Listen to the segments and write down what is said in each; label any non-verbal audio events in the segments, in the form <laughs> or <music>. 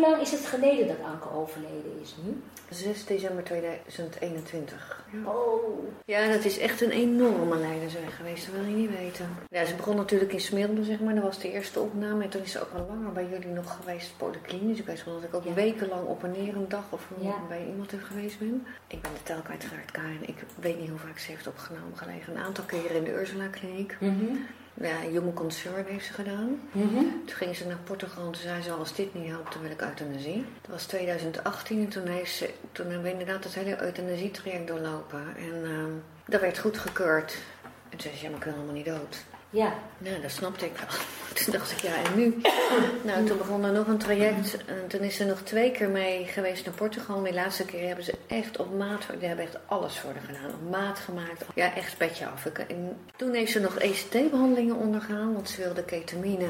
hoe lang is het geleden dat Anke overleden is nu? 6 december 2021. Oh. Ja, dat is echt een enorme leidersweg geweest, dat wil je niet weten. Ja, ze begon natuurlijk in Smilde, zeg maar. Dat was de eerste opname. En toen is ze ook al langer bij jullie nog geweest, polyklinisch. Ik weet wel dat ik ook Ja. wekenlang op en neer een dag of Ja. bij iemand heb geweest ben. Ik ben de tel kwijtgeraakt, Karin. Ik weet niet hoe vaak ze heeft opgenomen gelegen. Een aantal keren in de Ursula-kliniek. Mhm. Ja, Human Concern heeft ze gedaan. Mhm. Toen ging ze naar Portugal en toen zei ze, als dit niet helpt, dan wil ik euthanasie. Dat was 2018 en toen, heeft ze, toen hebben we inderdaad het hele euthanasietraject doorlopen. En ehm, dat werd goedgekeurd. En toen zei ze, ja, maar ik wil helemaal niet dood. Ja. Nou, dat snapte ik wel. <laughs> Toen dacht ik, ja, en nu? <coughs> Nou, toen begon er nog een traject. En toen is ze nog twee keer mee geweest naar Portugal. Die laatste keer hebben ze echt op maat... Die hebben echt alles voor haar gedaan. Op maat gemaakt. Ja, echt petje af. Ik- En toen heeft ze nog ECT-behandelingen ondergaan. Want ze wilde ketamine.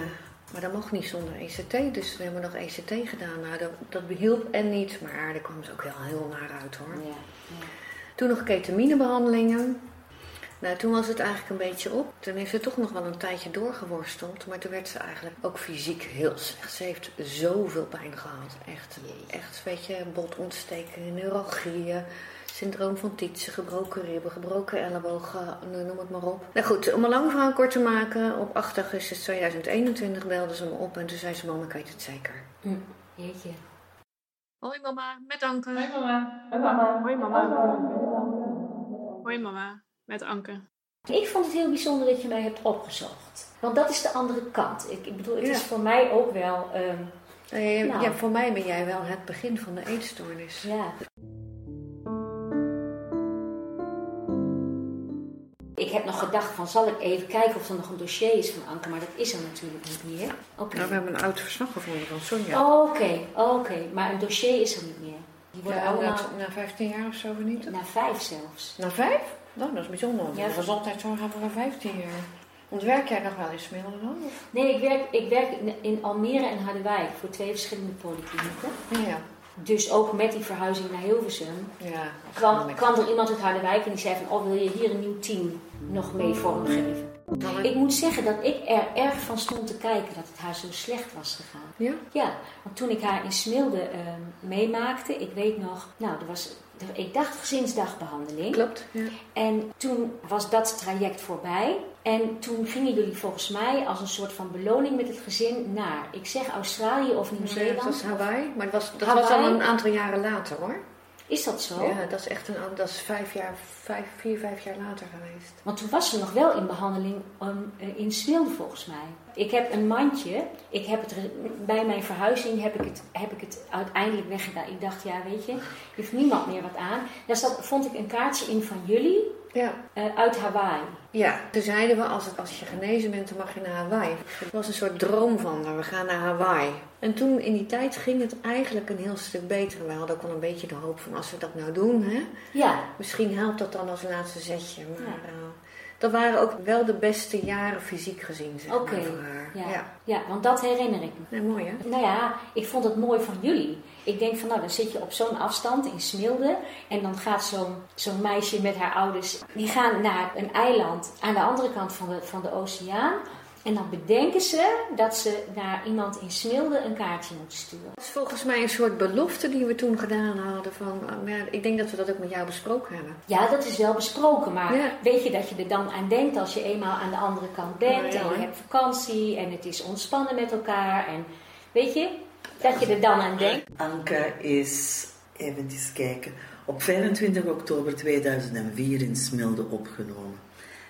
Maar dat mocht niet zonder ECT. Dus we hebben nog ECT gedaan. Nou, dat, dat behielp en niet. Maar daar kwam ze ook wel heel naar uit, hoor. Ja. Toen nog ketaminebehandelingen. Nou, toen was het eigenlijk een beetje op. Toen heeft ze toch nog wel een tijdje doorgeworsteld. Maar toen werd ze eigenlijk ook fysiek heel slecht. Ze heeft zoveel pijn gehad. Echt, echt weet je, botontstekingen, neuralgieën. Syndroom van Tietze, gebroken ribben, gebroken ellebogen, nou, noem het maar op. Nou goed, om een lang verhaal kort te maken. Op 8 augustus 2021 belde ze me op en toen zei ze, mama, ik weet het zeker. Hm. Jeetje. Hoi mama, met Anke. Hoi mama. Hoi mama. Hoi mama. Hoi mama, met Anke. Ik vond het heel bijzonder dat je mij hebt opgezocht. Want dat is de andere kant. Ik, ik bedoel, het Ja. is voor mij ook wel... ehm, Eh, Nou. Ja, voor mij ben jij wel het begin van de eetstoornis. ja. Ik heb nog gedacht van, zal ik even kijken of er nog een dossier is van Anke, maar dat is er natuurlijk niet meer. Oké. Nou, we hebben een oud verslag gevonden van Sonja. Oké, oké. Maar een dossier is er niet meer. Die worden Ja, allemaal na, na 15 jaar of zo niet? na vijf zelfs. Na vijf? Nou, dat is bijzonder. want Ja. De gezondheidszorg hebben we 15 jaar. Want werk jij nog wel in Smilde dan? Of? Nee, ik werk, ik werk in, Almere en Harderwijk voor twee verschillende polyklinieken. Ja. Dus ook met die verhuizing naar Hilversum Ja. kwam, kwam er iemand uit Harderwijk en die zei van, oh wil je hier een nieuw team nog mee vormgeven? Ik moet zeggen dat ik er erg van stond te kijken dat het haar zo slecht was gegaan. Ja? Ja, want toen ik haar in Smilde ehm, meemaakte, ik weet nog, nou, er was, ik dacht gezinsdagbehandeling. Klopt. Ja. En toen was dat traject voorbij. En toen gingen jullie volgens mij als een soort van beloning met het gezin naar, ik zeg Australië of Nee, dat Nieuw-Zeeland. was Hawaii. Maar dat was, dat was al een aantal jaren later hoor. Is dat zo? Ja, dat is echt een, dat is vijf jaar, vijf, vier, vijf jaar later geweest. Want toen was ze nog wel in behandeling um, eh, in Smilde volgens mij. Ik heb een mandje. Ik heb het bij mijn verhuizing heb ik het, heb ik het uiteindelijk weggedaan. Ik dacht, ja weet je, heeft niemand meer wat aan. Daar zat, vond ik een kaartje in van jullie Ja. eh, uit Hawaii. Ja, toen zeiden we als, het, als je genezen bent, dan mag je naar Hawaii. Het was een soort droom van haar, we gaan naar Hawaii. En toen in die tijd ging het eigenlijk een heel stuk beter. We hadden ook wel een beetje de hoop van als we dat nou doen, hè, Ja, misschien helpt dat dan als laatste zetje. Maar Ja. eh, dat waren ook wel de beste jaren fysiek gezien, zeg Oké, maar, voor haar. ja. ja. ja, want dat herinner ik me. Nee, mooi hè? Nou ja, ik vond het mooi van jullie. Ik denk van nou, dan zit je op zo'n afstand in Smilde. En dan gaat zo'n zo'n meisje met haar ouders. Die gaan naar een eiland aan de andere kant van de, van de oceaan. En dan bedenken ze dat ze naar iemand in Smilde een kaartje moeten sturen. Dat is volgens mij een soort belofte die we toen gedaan hadden. Van, eh, maar ik denk dat we dat ook met jou besproken hebben. Ja, dat is wel besproken. Maar Ja. weet je dat je er dan aan denkt als je eenmaal aan de andere kant bent. Ja, ja, en je hebt vakantie en het is ontspannen met elkaar. En weet je, dat je er dan aan denkt. Anke is, even eens kijken, op 25 oktober 2004 in Smilde opgenomen.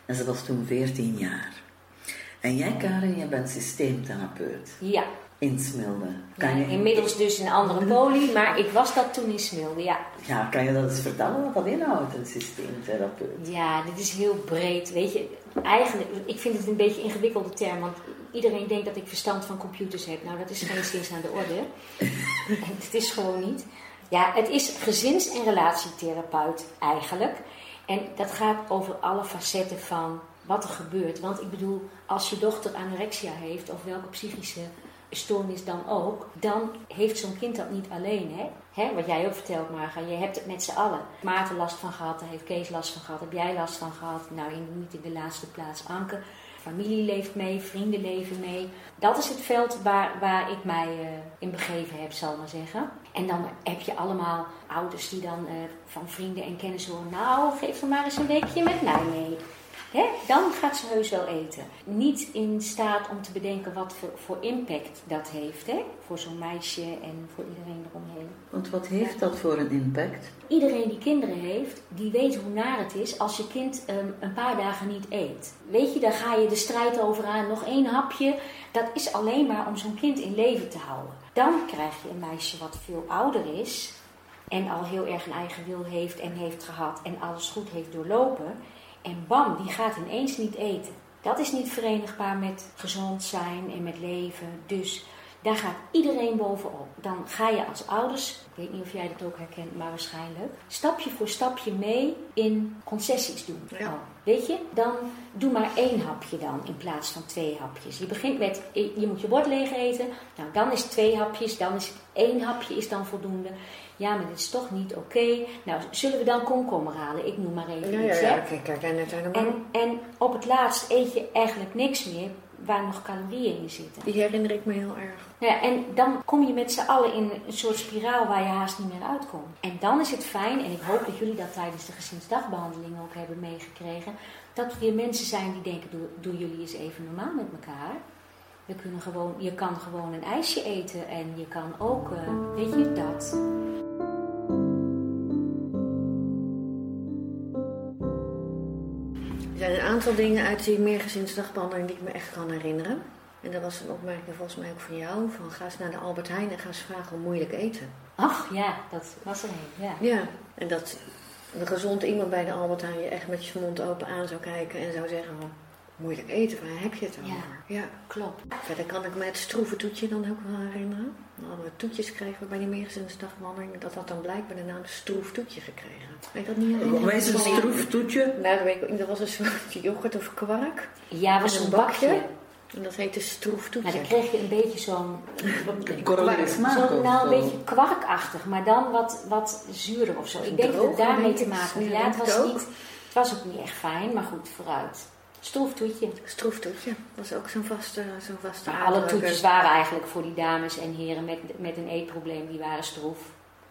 En ze was toen 14 jaar. En jij, Karin, je bent systeemtherapeut Ja, in Smilde. ja Kan je, inmiddels dus een andere poli. Maar ik was dat toen in Smilde, ja. Ja, kan je dat eens vertellen wat dat inhoudt, een systeemtherapeut? Ja, dit is heel breed. Weet je, eigenlijk, ik vind het een beetje een ingewikkelde term, want iedereen denkt dat ik verstand van computers heb. Nou, dat is geen sinds aan de orde. <laughs> Het is gewoon niet. Ja, het is gezins- en relatietherapeut eigenlijk. En dat gaat over alle facetten van wat er gebeurt. Want ik bedoel, als je dochter anorexia heeft, of welke psychische stoornis dan ook, dan heeft zo'n kind dat niet alleen. Hè? Hè? Wat jij ook vertelt, Marga, je hebt het met z'n allen. Maarten last van gehad, daar heeft Kees last van gehad, heb jij last van gehad. Nou, niet in de laatste plaats Anke. familie leeft mee, vrienden leven mee. Dat is het veld waar, waar ik mij uh, in begeven heb, zal ik maar zeggen. En dan heb je allemaal ouders die dan uh, van vrienden en kennissen horen... nou, geef er maar eens een weekje met mij mee. Hè? Dan gaat ze heus wel eten. Niet in staat om te bedenken wat voor, voor impact dat heeft. Hè? Voor zo'n meisje en voor iedereen eromheen. Want wat heeft dat voor een impact? Iedereen die kinderen heeft, die weet hoe naar het is als je kind um, een paar dagen niet eet. Weet je, daar ga je de strijd over aan. Nog één hapje. Dat is alleen maar om zo'n kind in leven te houden. Dan krijg je een meisje wat veel ouder is. En al heel erg een eigen wil heeft en heeft gehad en alles goed heeft doorlopen. En bam, die gaat ineens niet eten. Dat is niet verenigbaar met gezond zijn en met leven. Dus daar gaat iedereen bovenop. Dan ga je als ouders, ik weet niet of jij dat ook herkent, maar waarschijnlijk, stapje voor stapje mee in concessies doen. Ja. Oh, weet je, dan doe maar één hapje dan in plaats van twee hapjes. Je begint met, je moet je bord leeg eten. Nou, dan is twee hapjes, dan is één hapje is dan voldoende. Ja, maar dit is toch niet oké. Nou, zullen we dan komkommer halen? Ik noem maar even Ja, ja, iets. ja. Kijk, kijk, en het. En, en op het laatst eet je eigenlijk niks meer waar nog calorieën in zitten. Die herinner ik me heel erg. Nou ja, en dan kom je met z'n allen in een soort spiraal waar je haast niet meer uitkomt. En dan is het fijn, en ik hoop dat jullie dat tijdens de gezinsdagbehandeling ook hebben meegekregen, dat er weer mensen zijn die denken, doe, doe jullie eens even normaal met elkaar. We kunnen gewoon, je kan gewoon een ijsje eten en je kan ook, eh, weet je, dat. Er zijn een aantal dingen uit die meergezinsdagbehandeling die ik me echt kan herinneren. En dat was een opmerking volgens mij ook van jou. Van ga eens naar de Albert Heijn en ga eens vragen om moeilijk eten. Ach ja, dat was er een, ja. Ja. En dat een gezond iemand bij de Albert Heijn je echt met je mond open aan zou kijken en zou zeggen van... Moeilijk eten, waar heb je het over? Ja. Klopt. Verder kan ik me het stroeve toetje dan ook wel herinneren. Dan hadden we toetjes gekregen bij die meergezinsdagbehandeling. Dat had dan blijkbaar de naam stroef toetje gekregen. Weet dat niet herinneren? Wat is een stroeftoetje? Nou, dat weet ik. Dat was een soort yoghurt of kwark. Ja, was En een een bakje. bakje. En dat heette stroef Nou, toetje. dan kreeg je een beetje zo'n Korrelig smaak Zo, of nou, een beetje kwarkachtig, maar dan wat, wat zuurder of zo. Ik denk dat het daarmee te maken heeft. Ja, Ja, het was, niet, het was ook niet echt fijn, maar goed, vooruit. Stroeftoetje. Stroef toetje. Dat was ook zo'n vaste, zo'n vaste Maar alle toetjes waren eigenlijk voor die dames en heren met, met een eetprobleem, die waren stroef.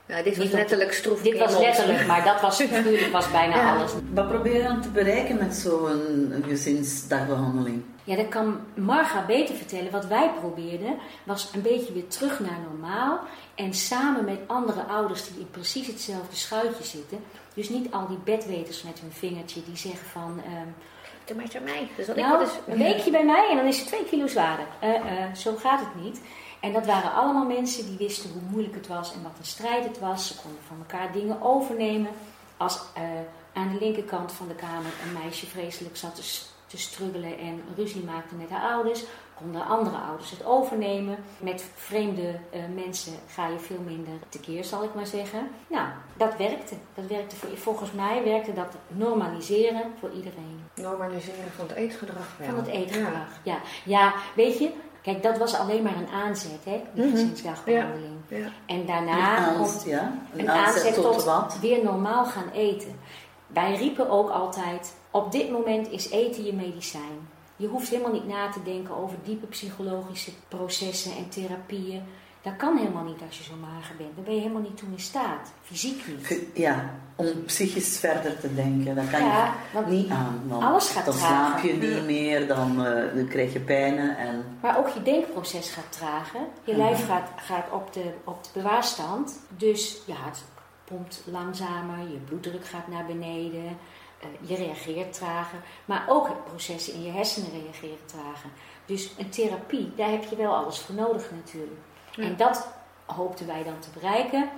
Ja, dit was Niet letterlijk stroef. Dit was letterlijk, maar dat was <laughs> natuurlijk was bijna Ja. alles. Wat probeer je dan te bereiken met zo'n gezinsdagbehandeling? Ja, dat kan Marga beter vertellen. Wat wij probeerden was een beetje weer terug naar normaal. En samen met andere ouders die in precies hetzelfde schuitje zitten. Dus niet al die bedweters met hun vingertje die zeggen van... ehm, Doe maar eens aan mij. Dus nou, eens- een weekje bij mij en dan is het twee kilo zwaarder. Eh, eh, zo gaat het niet. En dat waren allemaal mensen die wisten hoe moeilijk het was en wat een strijd het was. Ze konden van elkaar dingen overnemen. Als eh, aan de linkerkant van de kamer een meisje vreselijk zat te, te struggelen en ruzie maakte met haar ouders, konden andere ouders het overnemen. Met vreemde eh, mensen ga je veel minder tekeer, zal ik maar zeggen. Nou, dat werkte. Dat werkte voor, volgens mij werkte dat normaliseren voor iedereen. Normaliseren van het eetgedrag. wel. Van het eetgedrag, ja. ja. weet je, kijk, dat was alleen maar een aanzet, hè, die Mhm. gezinsdagbehandeling. Ja. ja. En Een daarna aanzet, komt ja? Een, een aanzet, aanzet tot, tot wat? weer normaal gaan eten. Wij riepen ook altijd, op dit moment is eten je medicijn. Je hoeft helemaal niet na te denken over diepe psychologische processen en therapieën. Dat kan helemaal niet als je zo mager bent. Daar ben je helemaal niet toe in staat. Fysiek niet. Ja, om psychisch verder te denken, dat kan Ja, je niet aan. Dan, alles gaat dan trager. slaap je niet meer, dan, eh, dan krijg je pijnen en... Maar ook je denkproces gaat tragen. Je lijf gaat, gaat op, de, op de bewaarstand. Dus je hart pompt langzamer, je bloeddruk gaat naar beneden. Eh, je reageert trager. Maar ook processen in je hersenen reageren trager. Dus een therapie, daar heb je wel alles voor nodig natuurlijk. Ja. En dat hoopten wij dan te bereiken.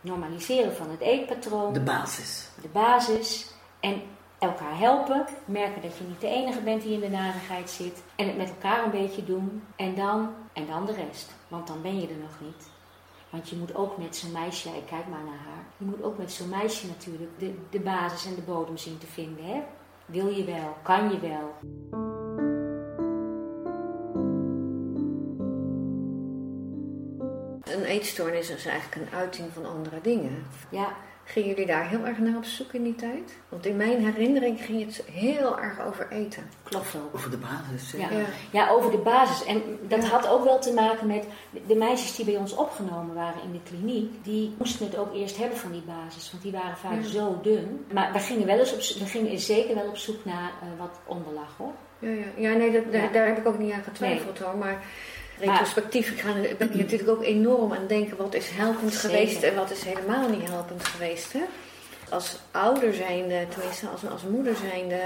Normaliseren van het eetpatroon De basis. de basis en elkaar helpen. Merken dat je niet de enige bent die in de narigheid zit. En het met elkaar een beetje doen. En dan, en dan de rest. Want dan ben je er nog niet. Want je moet ook met zo'n meisje, ik kijk maar naar haar. Je moet ook met zo'n meisje natuurlijk de, de basis en de bodem zien te vinden. Hè? Wil je wel? Kan je wel? Een eetstoornis is eigenlijk een uiting van andere dingen. Ja, Gingen jullie daar heel erg naar op zoek in die tijd? Want in mijn herinnering ging het heel erg over eten. Klopt ook. Over de basis. Ja. Ja. Ja, over de basis. En dat Ja. had ook wel te maken met de meisjes die bij ons opgenomen waren in de kliniek. Die moesten het ook eerst hebben van die basis, want die waren vaak Ja. zo dun. Maar we gingen, wel eens op, we gingen zeker wel op zoek naar eh, wat onderlag hoor. Ja, ja. ja nee, dat, daar, Ja. daar heb ik ook niet aan getwijfeld hoor. Maar- retrospectief ik ga, ben ik natuurlijk ook enorm aan het denken wat is helpend Zeker. geweest en wat is helemaal niet helpend geweest. Hè? Als ouder zijnde, tenminste als, als moeder zijnde,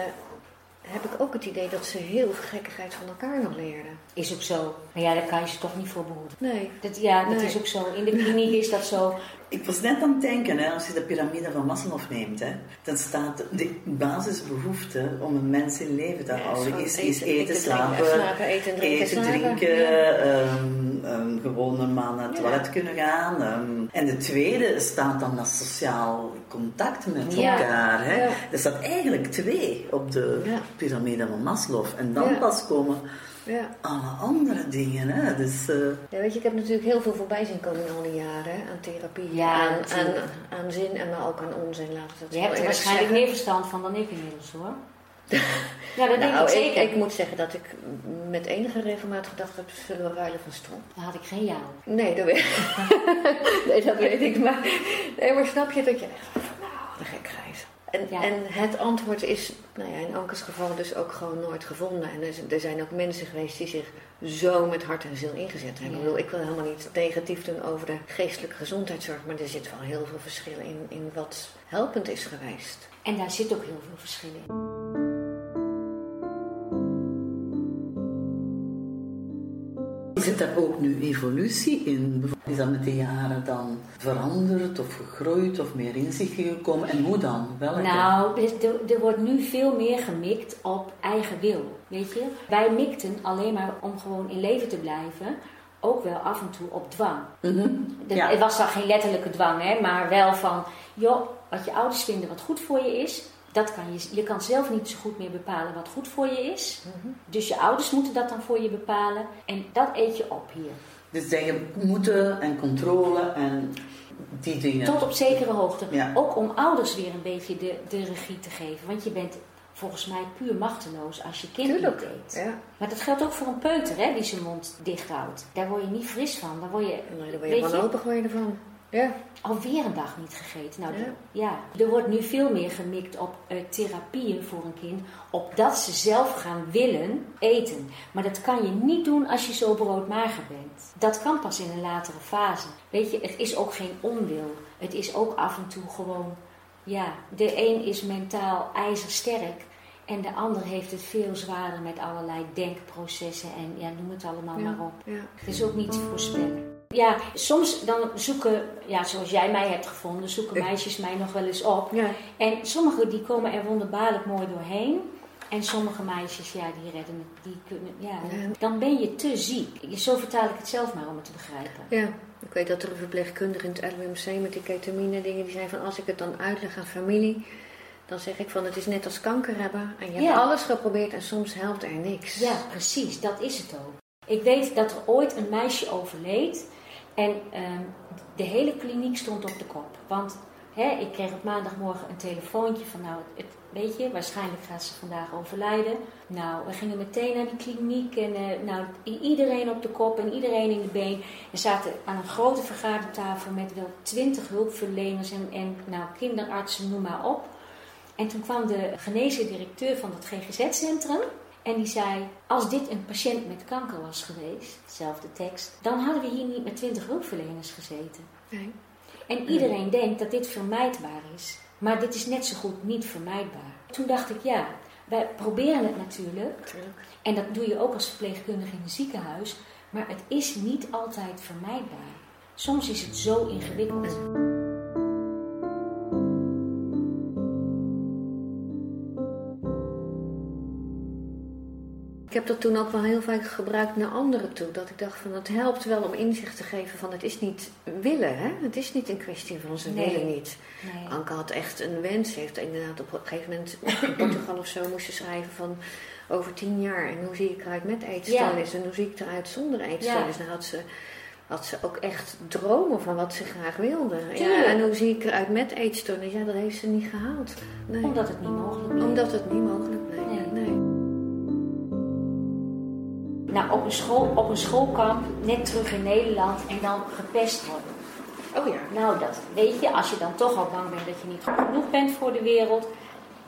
heb ik ook het idee dat ze heel veel gekkigheid van elkaar nog leerden. Is ook zo. Maar ja, daar kan je ze toch niet voor behoeden. Nee. Dat, ja, dat Nee. is ook zo. In de kliniek is dat zo. Ik was net aan het denken, hè, als je de piramide van Maslow neemt, hè, dan staat de basisbehoefte om een mens in leven te Ja, houden is, is eten, slapen, slapen, eten, drinken, eten, drinken, Ja. ehm, ehm, gewoon normaal naar het Ja. toilet kunnen gaan. ehm. En de tweede staat dan dat sociaal contact met Ja. elkaar. Hè. Ja. Er staat eigenlijk twee op de Ja. piramide van Maslow. En dan Ja. pas komen Ja. alle andere dingen. Hè. Dus, eh, Ja, weet je, ik heb natuurlijk heel veel voorbij zien komen in al die jaren. hè, Aan therapie, Ja, aan, aan, natuurlijk. aan zin en maar ook aan onzin. Laten we dat Je hebt er waarschijnlijk meer verstand van dan ik inmiddels hoor. <laughs> Ja, dat denk Nou, ik zeker. Ik, moet zeggen dat ik met enige regelmaat gedacht heb, zullen we ruilen van stoel? Dan had ik geen jou. Nee, dat weet ik. <laughs> nee, dat weet ik. Maar, nee, maar snap je dat je echt van, nou, een gek grijs. En, Ja. en het antwoord is, nou ja, in Ankers geval dus ook gewoon nooit gevonden. En er, er zijn ook mensen geweest die zich zo met hart en ziel ingezet hebben. Ja. Ik bedoel, ik wil helemaal niet negatief doen over de geestelijke gezondheidszorg, maar er zit wel heel veel verschil in, in wat helpend is geweest. En daar zit ook heel veel verschil in. Zit daar ook nu evolutie in? Is dat met de jaren dan veranderd of gegroeid of meer inzichten gekomen? En hoe dan? Welke? Nou, er, er- er wordt nu veel meer gemikt op eigen wil. Weet je? Wij mikten alleen maar om gewoon in leven te blijven. Ook wel af en toe op dwang. Mhm. De- Ja. Het was dan geen letterlijke dwang, hè, maar wel van, joh, wat je ouders vinden wat goed voor je is, dat kan je, je kan zelf niet zo goed meer bepalen wat goed voor je is. Dus je ouders moeten dat dan voor je bepalen en dat eet je op hier. Dus zeggen moeten en controle en die dingen. Tot op zekere hoogte. Ja. Ook om ouders weer een beetje de, de regie te geven. Want je bent volgens mij puur machteloos als je kind Tuurlijk. niet eet. Ja. Maar dat geldt ook voor een peuter hè, die zijn mond dicht houdt. Daar word je niet fris van. Daar word je Nee, daar word je wanhopig je ervan. Ja. alweer een dag niet gegeten. Nou, Ja. Er wordt nu veel meer gemikt op eh, therapieën voor een kind. Op dat ze zelf gaan willen eten. Maar dat kan je niet doen als je zo broodmager bent. Dat kan pas in een latere fase. Weet je, het is ook geen onwil. Het is ook af en toe gewoon... Ja, de een is mentaal ijzersterk. En de ander heeft het veel zwaarder met allerlei denkprocessen. En ja, noem het allemaal Ja. maar op. Ja. Het is ook niet te voorspellen. Ja, soms dan zoeken, ja, zoals jij mij hebt gevonden, zoeken Ik- meisjes mij nog wel eens op. Ja. En sommige die komen er wonderbaarlijk mooi doorheen. En sommige meisjes, ja, die redden het, die kunnen, ja. Ja. Dan ben je te ziek. Zo vertaal ik het zelf maar om het te begrijpen. Ja, ik weet dat er een verpleegkundige in het LUMC met die ketamine dingen, die zei van als ik het dan uitleg aan familie, dan zeg ik van het is net als kanker hebben en je hebt alles geprobeerd en soms helpt er niks. Ja, precies, dat is het ook. Ik weet dat er ooit een meisje overleed en ehm, de hele kliniek stond op de kop. Want hè, ik kreeg op maandagmorgen een telefoontje van nou, het, weet je, waarschijnlijk gaat ze vandaag overlijden. Nou, we gingen meteen naar die kliniek en eh, nou, iedereen op de kop en iedereen in de been. En zaten aan een grote vergadertafel met wel twintig hulpverleners en, en nou, kinderartsen, noem maar op. En toen kwam de genezen directeur van het GGZ-centrum en die zei: Als dit een patiënt met kanker was geweest, dezelfde tekst, dan hadden we hier niet met twintig hulpverleners gezeten. Nee. En iedereen denkt dat dit vermijdbaar is, maar dit is net zo goed niet vermijdbaar. Toen dacht ik: Ja, wij proberen het natuurlijk Natuurlijk. en dat doe je ook als verpleegkundige in een ziekenhuis, maar het is niet altijd vermijdbaar. Soms is het zo ingewikkeld. Heb dat toen ook wel heel vaak gebruikt naar anderen toe. Dat ik dacht van het helpt wel om inzicht te geven van het is niet willen. Hè? Het is niet een kwestie van ze Nee. willen niet. Nee. Anke had echt een wens. Ze heeft inderdaad op een gegeven moment in <clears throat> Portugal of zo moesten schrijven van over tien jaar. En hoe zie ik eruit met eetstoornis en hoe zie ik eruit zonder eetstoornis. Ja. Nou had ze had ze ook echt dromen van wat ze graag wilde. Ja, en hoe zie ik eruit met eetstoornis? Ja, dat heeft ze niet gehaald. Nee. Omdat het niet mogelijk is. Omdat het niet mogelijk bleek. Nee. Nee. Nou, op een, school, op een schoolkamp, net terug in Nederland en dan gepest worden. Oh ja. Nou, dat weet je, als je dan toch al bang bent dat je niet goed genoeg bent voor de wereld.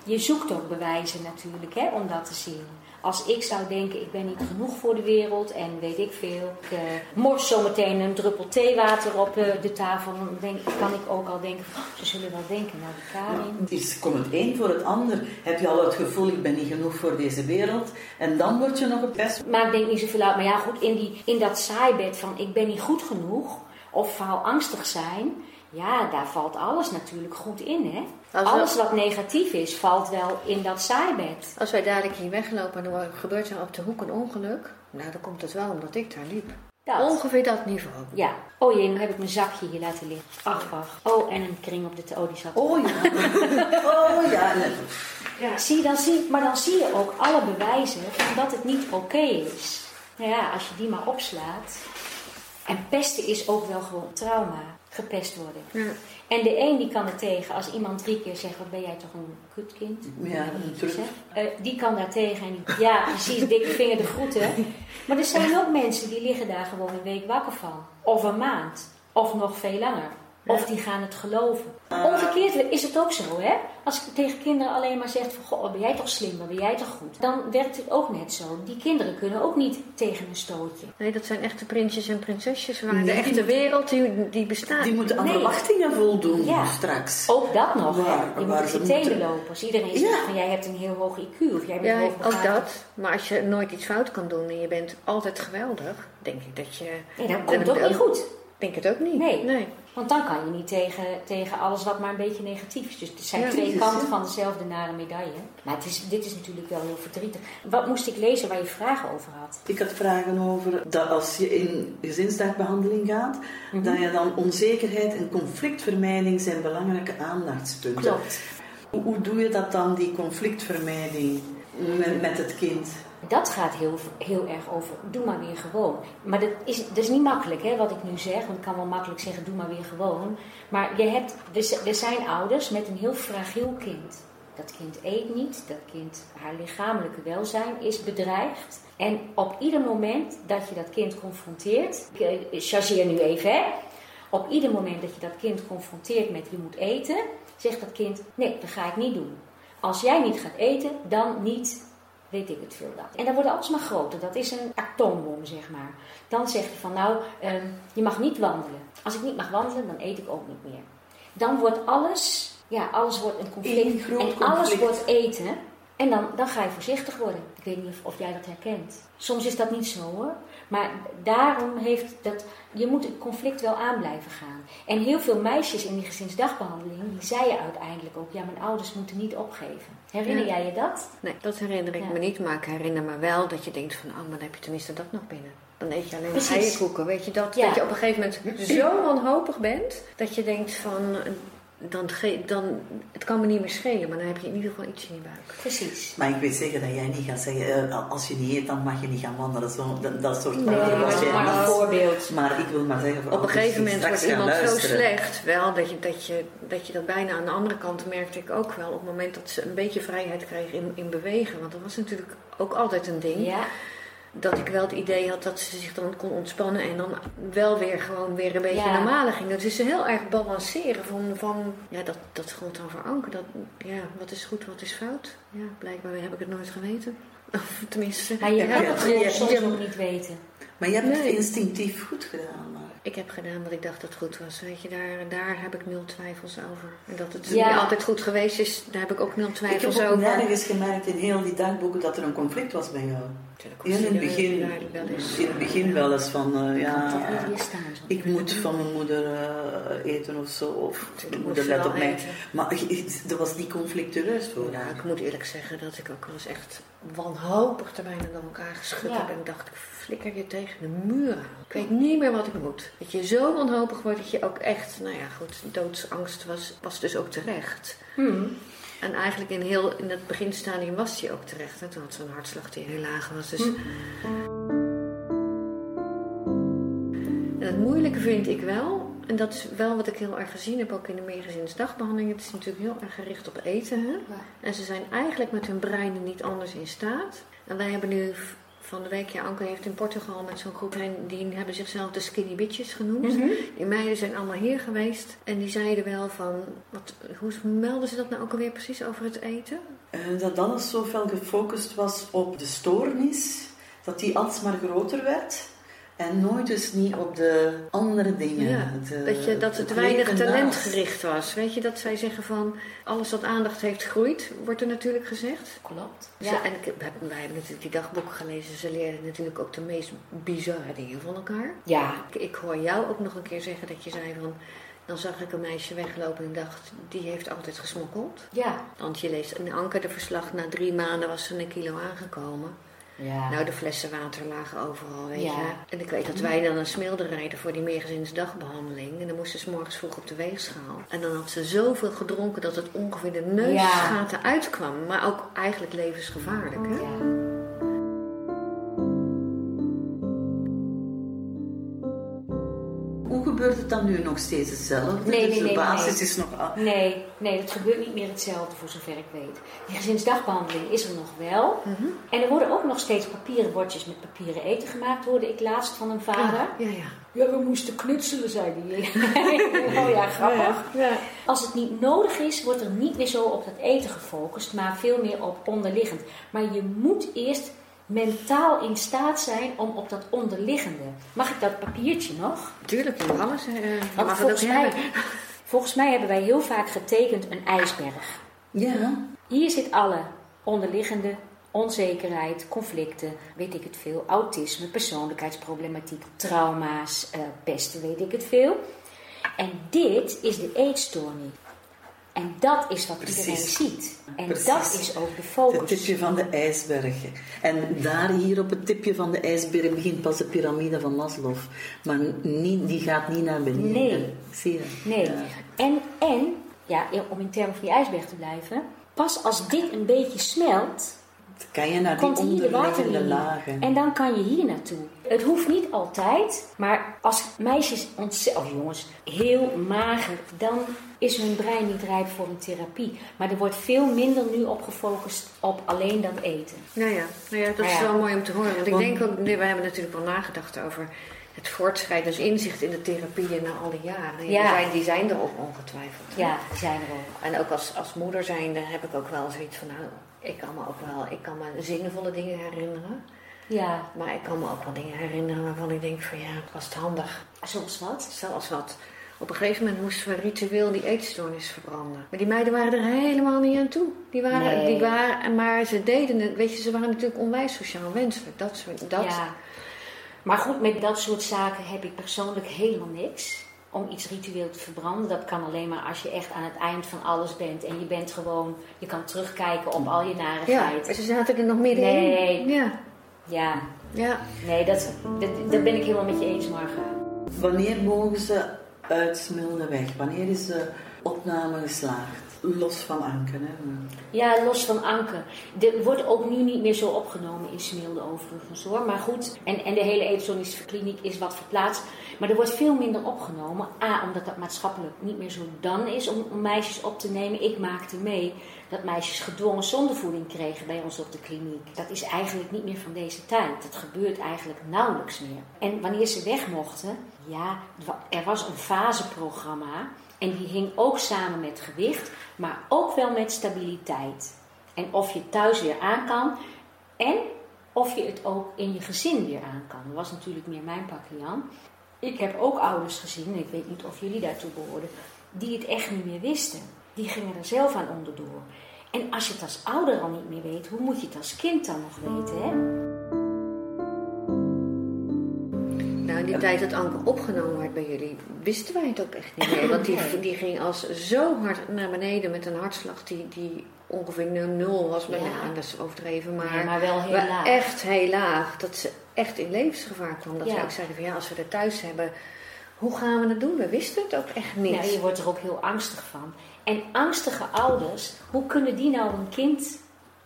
Je zoekt ook bewijzen natuurlijk, hè, om dat te zien. Als ik zou denken, ik ben niet genoeg voor de wereld en weet ik veel. Ik eh, mors zometeen een druppel theewater op eh, de tafel. Dan denk, kan ik ook al denken, van, oh, ze zullen wel denken, nou die Karin. Het is, komt het een voor het ander. Heb je al het gevoel, ik ben niet genoeg voor deze wereld. En dan word je nog gepest. Maar ik denk niet zoveel uit. Maar ja, goed, in, die, in dat saaibed van ik ben niet goed genoeg. Of angstig zijn. Ja, daar valt alles natuurlijk goed in, hè. Als Alles wat negatief is, valt wel in dat saaibed. Als wij dadelijk hier weglopen en er gebeurt er op de hoek een ongeluk, nou dan komt het wel omdat ik daar liep. Dat. Ongeveer dat niveau. Ja. Oh jee, nu heb ik mijn zakje hier laten liggen. Ach, ach. Oh, en een kring op de... Oh, die zat... Oh ja. <laughs> Oh ja. Ja. Zie, dan zie, maar dan zie je ook alle bewijzen van dat het niet oké is. Nou ja, als je die maar opslaat. En pesten is ook wel gewoon trauma. Gepest worden. Ja. En de een die kan er tegen. Als iemand drie keer zegt, wat ben jij toch een kutkind? Ja, hè? Eh, die kan daar tegen. En die, ja, precies, dikke vinger de groeten. Maar er zijn ook mensen die liggen daar gewoon een week wakker van. Of een maand. Of nog veel langer. Of die gaan het geloven. Omgekeerd is het ook zo, hè? Als ik tegen kinderen alleen maar zeg van... Goh, ben jij toch slim, ben jij toch goed? Dan werkt het ook net zo. Die kinderen kunnen ook niet tegen een stootje. Nee, dat zijn echte prinsjes en prinsesjes. Waar de Nee, echte wereld, die, die bestaat. Die moeten aan Nee. verwachtingen voldoen Ja. straks. Ook dat nog, hè? Waar- Je moet op je tenen moeten- lopen. Als iedereen Ja. zegt van... Jij hebt een heel hoog IQ. Of jij bent Ja, ook dat. Maar als je nooit iets fout kan doen en je bent altijd geweldig, denk ik dat je... Nee, dan komt het ook niet goed. Denk het ook niet. Nee. nee. Want dan kan je niet tegen, tegen alles wat maar een beetje negatief is. Dus het zijn Ja, twee kanten van dezelfde nare medaille. Maar het is, dit is natuurlijk wel heel verdrietig. Wat moest ik lezen waar je vragen over had? Ik had vragen over dat als je in gezinsdagbehandeling gaat, dat je dan onzekerheid en conflictvermijding zijn belangrijke aandachtspunten. Klopt. Hoe, hoe doe je dat dan, die conflictvermijding met, met het kind? Dat gaat heel, heel erg over, doe maar weer gewoon. Maar dat is, dat is niet makkelijk, hè, wat ik nu zeg. Want ik kan wel makkelijk zeggen, doe maar weer gewoon. Maar je hebt, er, zijn ouders met een heel fragiel kind. Dat kind eet niet, dat kind, haar lichamelijke welzijn is bedreigd. En op ieder moment dat je dat kind confronteert, ik eh, chargeer nu even, hè. Op ieder moment dat je dat kind confronteert met je moet eten, zegt dat kind, nee, dat ga ik niet doen. Als jij niet gaat eten, dan niet weet ik het veel dat. En dat wordt alles maar groter. Dat is een atoombom, zeg maar. Dan zeg je van, nou, ehm, je mag niet wandelen. Als ik niet mag wandelen, dan eet ik ook niet meer. Dan wordt alles, ja, alles wordt een conflict. groot en alles conflict. wordt eten. En dan, dan ga je voorzichtig worden. Ik weet niet of, of jij dat herkent. Soms is dat niet zo hoor. Maar daarom heeft dat. Je moet het conflict wel aan blijven gaan. En heel veel meisjes in die gezinsdagbehandeling, die zeiden uiteindelijk ook: ja, mijn ouders moeten niet opgeven. Herinner Ja. jij je dat? Nee, dat herinner ik Ja. me niet. Maar ik herinner me wel dat je denkt van... Oh, maar dan heb je tenminste dat nog binnen. Dan eet je alleen maar eierkoeken. Weet je, dat, Ja. dat je op een gegeven moment <clears throat> zo wanhopig bent... dat je denkt van... Dan, dan, het kan me niet meer schelen, maar dan heb je in ieder geval iets in je buik. Precies. Maar ik weet zeker dat jij niet gaat zeggen, eh, als je niet eet, dan mag je niet gaan wandelen. Zo, dat, dat soort Nee, was jij maar een voorbeeld. Maar ik wil maar zeggen... voor Op een gegeven moment wordt iemand zo slecht, wel, dat je, dat, je, dat je dat bijna aan de andere kant merkte ik ook wel. Op het moment dat ze een beetje vrijheid kreeg in, in bewegen. Want dat was natuurlijk ook altijd een ding. Ja, Dat ik wel het idee had dat ze zich dan kon ontspannen en dan wel weer gewoon weer een beetje Ja. normaler ging. Dat is heel erg balanceren van, van ja, dat, dat gewoon dan veranker. Dat, ja, wat is goed, wat is fout? Ja, blijkbaar heb ik het nooit geweten. <laughs> Of tenminste, maar je Ja, kan ja, het ja, soms ja. ook niet weten. Maar je hebt het instinctief goed gedaan. Ik heb gedaan wat ik dacht dat goed was. Weet je, daar, daar heb ik nul twijfels over. En dat het Ja. niet altijd goed geweest is, daar heb ik ook nul Ik twijfels heb ook over. nergens gemerkt in heel die dagboeken dat er een conflict was bij jou. In het begin, wel eens. in het begin wel eens van, eh, ja, niet ik moet van mijn moeder eh, eten of zo. Of mijn moeder let op mij. eten. Maar <laughs> er was die conflictueus voor. Ja, ik moet eerlijk zeggen dat ik ook wel eens echt wanhopig er bijna door elkaar geschud Ja. heb. En dacht, ik flikker je tegen de muur aan. Ik weet niet meer wat ik moet. Dat je zo wanhopig wordt dat je ook echt, nou ja goed, doodsangst was, was dus ook terecht. Hmm. En eigenlijk in, heel, in het beginstadium was die ook terecht. Hè? Toen had ze een hartslag die heel laag was. Dus... En het moeilijke vind ik wel, en dat is wel wat ik heel erg gezien heb ook in de meegezinsdagbehandeling. Het is natuurlijk heel erg gericht op eten. Hè? En ze zijn eigenlijk met hun breinen niet anders in staat. En wij hebben nu van de week, ja, Anke heeft in Portugal met zo'n groep, en die hebben zichzelf de skinny bitches genoemd. Mhm. Die meiden zijn allemaal hier geweest en die zeiden wel van, wat, hoe melden ze dat nou ook alweer precies over het eten? Eh, dat alles zoveel gefocust was op de stoornis, dat die alsmaar groter werd. En nooit dus niet op de andere dingen. Ja, de- dat, je, dat het het weinig talentgericht was. Weet je, dat zij zeggen van, alles wat aandacht heeft groeit, wordt er natuurlijk gezegd. Klopt. Ze- Ja. En ik heb, wij hebben natuurlijk die dagboeken gelezen. Ze leerden natuurlijk ook de meest bizarre dingen van elkaar. ja, Ik, ik hoor jou ook nog een keer zeggen dat je zei van... Dan zag ik een meisje weglopen en dacht, die heeft altijd gesmokkeld. ja. Want je leest in Anker de verslag, na drie maanden was ze een kilo aangekomen. Ja. Nou, de flessen water lagen overal, weet Ja. je. En ik weet dat wij dan een smilde rijden voor die meergezinsdagbehandeling. En dan moest ze morgens vroeg op de weegschaal. En dan had ze zoveel gedronken dat het ongeveer de neusgaten uitkwam. Maar ook eigenlijk levensgevaarlijk, hè? Dan nu nog steeds hetzelfde? Nee, dus nee, de nee, basis nee. is nog... Nee, nee, dat gebeurt niet meer hetzelfde voor zover ik weet. Die gezinsdagbehandeling is er nog wel. Mhm. En er worden ook nog steeds papieren bordjes met papieren eten gemaakt, hoorde ik laatst van een vader. Ja, ja. Ja, we moesten knutselen, zei hij. <laughs> oh ja, grappig. Ja. Als het niet nodig is, wordt er niet meer zo op dat eten gefocust, maar veel meer op onderliggend. Maar je moet eerst mentaal in staat zijn om op dat onderliggende. Mag ik dat papiertje nog? Tuurlijk, je alles. eh, je Want mag het ook volgens, mij, hebben. volgens mij hebben wij heel vaak getekend een ijsberg. Ja, Hier zit alle onderliggende onzekerheid, conflicten, weet ik het veel, autisme, persoonlijkheidsproblematiek, trauma's, eh, pesten, weet ik het veel. En dit is de eetstoornie. En dat is wat iedereen Precies. ziet. En Precies. dat is ook de het focus. tipje van de ijsberg. En daar hier op het tipje van de ijsberg begint pas de piramide van Maslow. Maar niet, die gaat niet naar beneden. Nee. Zie je? Nee. Ja. En, en ja, om in termen van die ijsberg te blijven, pas als dit een beetje smelt, kan je naar die komt hier de onderliggende waterlinie. lagen. En dan kan je hier naartoe. Het hoeft niet altijd, maar als meisjes, ontze- of jongens, heel mager, dan is hun brein niet rijp voor een therapie. Maar er wordt veel minder nu op gefocust op alleen dat eten. Nou ja, nou ja dat Maar is wel mooi om te horen. Want ik Want- denk ook, nee, we hebben natuurlijk wel nagedacht over het voortschrijdend inzicht in de therapieën na al die jaren. Ja. Die, zijn, die zijn er ook ongetwijfeld. Ja, die zijn er ook. En ook als, als moeder zijnde heb ik ook wel zoiets van, nou, ik kan me ook wel, ik kan me zinvolle dingen herinneren. Ja, Maar ik kan me ook wel dingen herinneren waarvan ik denk van, ja, was het handig. zoals wat? Zelfs wat. Op een gegeven moment moesten we ritueel die eetstoornis verbranden. Maar die meiden waren er helemaal niet aan toe. Die waren, Nee. die waren, maar ze deden het, weet je, ze waren natuurlijk onwijs sociaal wenselijk. Dat soort, dat. Ja. Maar goed, met dat soort zaken heb ik persoonlijk helemaal niks. Om iets ritueel te verbranden. Dat kan alleen maar als je echt aan het eind van alles bent. En je bent gewoon, je kan terugkijken op al je Ja, narigheid. ze zaten er nog middenin. Nee. Ja, Ja, ja. nee, dat, dat, dat ben ik helemaal met je eens, Marga. Wanneer mogen ze uit Smilde weg? Wanneer is de opname geslaagd? Los van Anken, hè? Ja, los van Anke. Er wordt ook nu niet meer zo opgenomen in Smilde overigens hoor. Maar goed, en, en de hele eetstoornische kliniek is wat verplaatst. Maar er wordt veel minder opgenomen. A, omdat dat maatschappelijk niet meer zo dan is om, om meisjes op te nemen. Ik maakte mee dat meisjes gedwongen zondevoeding kregen bij ons op de kliniek. Dat is eigenlijk niet meer van deze tijd. Dat gebeurt eigenlijk nauwelijks meer. En wanneer ze weg mochten, ja, er was een faseprogramma. En die hing ook samen met gewicht, maar ook wel met stabiliteit. En of je thuis weer aan kan en of je het ook in je gezin weer aan kan. Dat was natuurlijk meer mijn pakje Jan. Ik heb ook ouders gezien, en ik weet niet of jullie daartoe behoorden, die het echt niet meer wisten. Die gingen er zelf aan onderdoor. En als je het als ouder al niet meer weet, hoe moet je het als kind dan nog weten, hè? In die tijd dat Anke opgenomen werd bij jullie, wisten wij het ook echt niet meer. Want die, die ging als zo hard naar beneden met een hartslag die, die ongeveer nul- was. Met, Ja. nou, dat is overdreven, maar, Nee, maar wel heel maar laag. echt heel laag. Dat ze echt in levensgevaar kwam. Dat Ja. we ook zeiden van ja, als we er thuis hebben, hoe gaan we het doen? We wisten het ook echt niet. Ja, je wordt er ook heel angstig van. En angstige ouders, hoe kunnen die nou een kind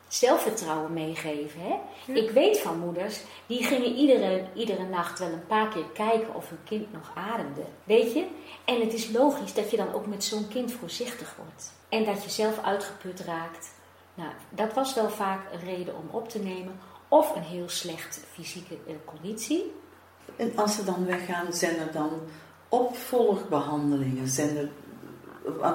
zelfvertrouwen meegeven. Hè? Ik weet van moeders, die gingen iedere, iedere nacht wel een paar keer kijken of hun kind nog ademde. Weet je? En het is logisch dat je dan ook met zo'n kind voorzichtig wordt. En dat je zelf uitgeput raakt. Nou, dat was wel vaak een reden om op te nemen. Of een heel slecht fysieke eh, conditie. En als ze dan weggaan, zijn er dan opvolgbehandelingen? Zijn er,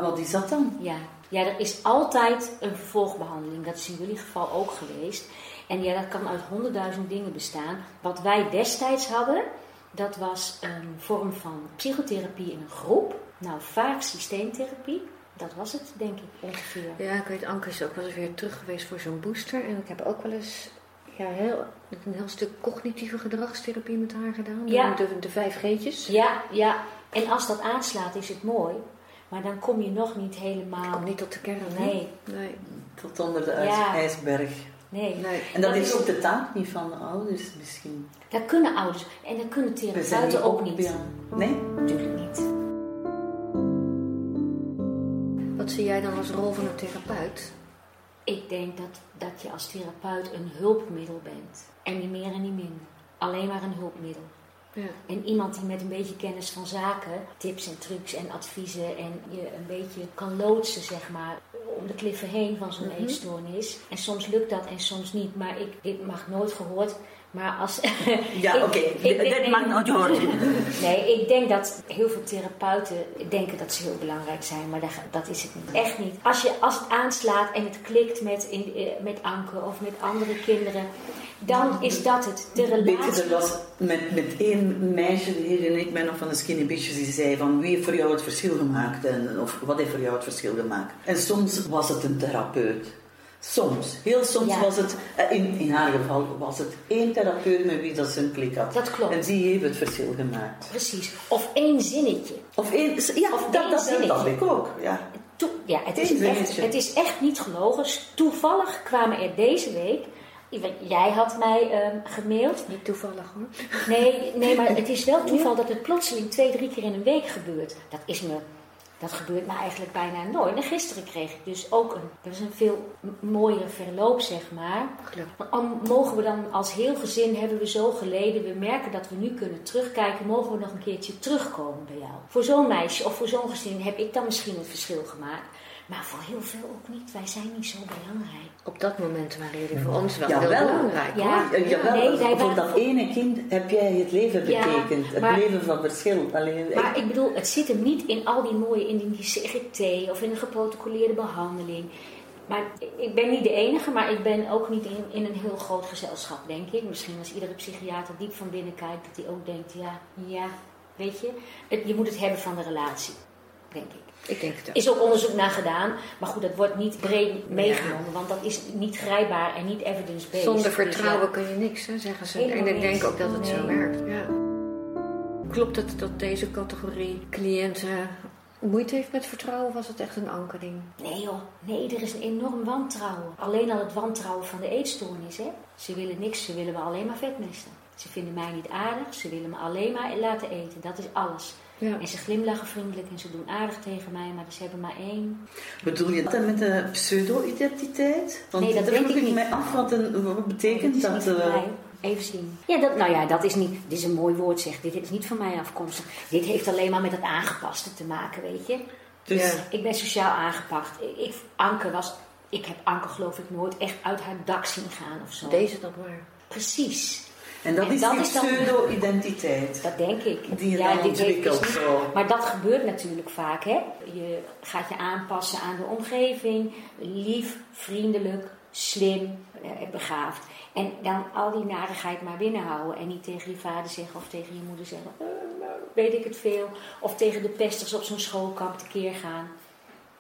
wat is dat dan? Ja. Ja, er is altijd een vervolgbehandeling. Dat is in jullie geval ook geweest. En ja, dat kan uit honderdduizend dingen bestaan. Wat wij destijds hadden, dat was een vorm van psychotherapie in een groep. Nou, vaak systeemtherapie. Dat was het, denk ik, ongeveer. Ja, ik weet, Anke is ook wel eens weer terug geweest voor zo'n booster. En ik heb ook wel eens ja, heel, een heel stuk cognitieve gedragstherapie met haar gedaan. Ja. De, de vijf G'tjes. Ja, ja. En als dat aanslaat, is het mooi. Maar dan kom je nog niet helemaal... Kom niet tot de kern. hè? Nee, Nee. Tot onder de Ja. ijsberg. nee. nee. En dat, Dat is ook de taak niet van de ouders misschien. Dat kunnen ouders. En dat kunnen therapeuten ook niet. opgebeeld. Nee? Natuurlijk niet. Wat zie jij dan als rol van een therapeut? Ik denk dat, dat je als therapeut een hulpmiddel bent. En niet meer en niet minder. Alleen maar een hulpmiddel. Ja. En iemand die met een beetje kennis van zaken, tips en trucs en adviezen en je een beetje kan loodsen, zeg maar, om de kliffen heen van zo'n Mhm. eetstoornis. En soms lukt dat en soms niet, maar ik, dit mag nooit gehoord. Maar als. <laughs> Ja, oké. mag nooit horen. <laughs> Nee, ik denk dat heel veel therapeuten denken dat ze heel belangrijk zijn, maar dat, dat is het niet. Echt niet. Als, je, als het aanslaat en het klikt met, in, eh, met Anke of met andere kinderen, dan is dat het. De Weet je, relatie. er was met, met één meisje, herinner ik mij nog van de Skinny Bitches, die zei van wie heeft voor jou het verschil gemaakt? En, of wat heeft voor jou het verschil gemaakt? En soms was het een therapeut. Soms. Heel soms Ja. was het, eh, in, in haar geval was het één therapeut met wie dat ze een klik had. Dat klopt. En die heeft het verschil gemaakt. Precies. Of één zinnetje. Of één, ja, Of dat, één dat, dat, zinnetje. had ik ook. Ja. Toe- ja, het is, echt, het is echt niet gelogen. Toevallig kwamen er deze week. Jij had mij ehm, gemaild. Niet toevallig hoor. Nee, nee, maar <laughs> het is wel toeval dat het plotseling twee, drie keer in een week gebeurt. Dat is me. Dat gebeurt me eigenlijk bijna nooit. En gisteren kreeg ik dus ook een, dat is een veel m- mooiere verloop, zeg maar. Gelukkig. Mogen we dan als heel gezin, hebben we zo geleden, we merken dat we nu kunnen terugkijken, mogen we nog een keertje terugkomen bij jou. Voor zo'n meisje of voor zo'n gezin heb ik dan misschien het verschil gemaakt. Maar voor heel veel ook niet. Wij zijn niet zo belangrijk. Op dat moment waren jullie voor ons wel Jawel. heel belangrijk Ja. hoor. Ja, Nee, wij voor waren dat ene kind heb jij het leven Ja, betekend. het maar- leven van verschil. Alleen, Maar ik bedoel, het zit hem niet in al die mooie, in die CGT of in een geprotocoleerde behandeling. Maar ik ben niet de enige, maar ik ben ook niet in, in een heel groot gezelschap, denk ik. Misschien als iedere psychiater diep van binnen kijkt, dat hij ook denkt, ja, ja, weet je. Het, je moet het hebben van de relatie, denk ik. Ik denk het ook. is ook onderzoek naar gedaan, maar goed, dat wordt niet breed meegenomen, want dat is niet grijpbaar en niet evidence-based. Zonder Dus vertrouwen ja. kun je niks, hè, zeggen ze. Helemaal en ik denk ook dat het zo werkt. Ja. Klopt het dat deze categorie cliënten moeite heeft met vertrouwen? Was het echt een ankering? Nee joh, nee, er is een enorm wantrouwen. Alleen al het wantrouwen van de eetstoornis, hè. Ze willen niks, ze willen me alleen maar vetmesten. Ze vinden mij niet aardig, ze willen me alleen maar laten eten. Dat is alles. Ja. En ze glimlachen vriendelijk en ze doen aardig tegen mij, maar ze hebben maar één. Bedoel je dat met de pseudo-identiteit? Want Nee, dat weet vroeg ik niet. mij af wat, een, wat betekent Dat is dat. niet van eh, mij. Even zien. Ja, dat, nou ja, dat is niet. Dit is een mooi woord, zeg. Dit is niet van mij afkomstig. Dit heeft alleen maar met het aangepaste te maken, weet je. dus Ja. Ik ben sociaal aangepakt. Ik, ik- Anke was. Ik heb Anke, geloof ik, nooit echt uit haar dak zien gaan of zo. Deze dan maar. Precies. En dat En is dat die pseudo-identiteit. Dat denk ik. Die je Ja, dan ontwikkelt. dus niet- zo. Maar dat gebeurt natuurlijk vaak, hè? Je gaat je aanpassen aan de omgeving. Lief, vriendelijk, slim, eh, begaafd. En dan al die narigheid maar binnenhouden. En niet tegen je vader zeggen of tegen je moeder zeggen... "Eh, nou, weet ik het veel. Of tegen de pesters op zo'n schoolkamp tekeer gaan.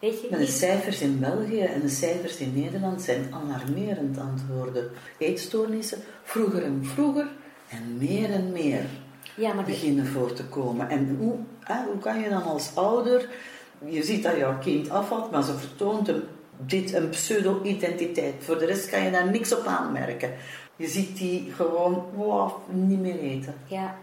Weet je? Maar de cijfers in België en de cijfers in Nederland zijn alarmerend aan het worden. Eetstoornissen, vroeger en vroeger en meer en meer Ja, maar beginnen voor te komen. En hoe, hè, hoe kan je dan als ouder, je ziet dat jouw kind afvalt, maar ze vertoont een, dit een pseudo-identiteit. Voor de rest kan je daar niks op aanmerken. Je ziet die gewoon wow, niet meer eten. Ja,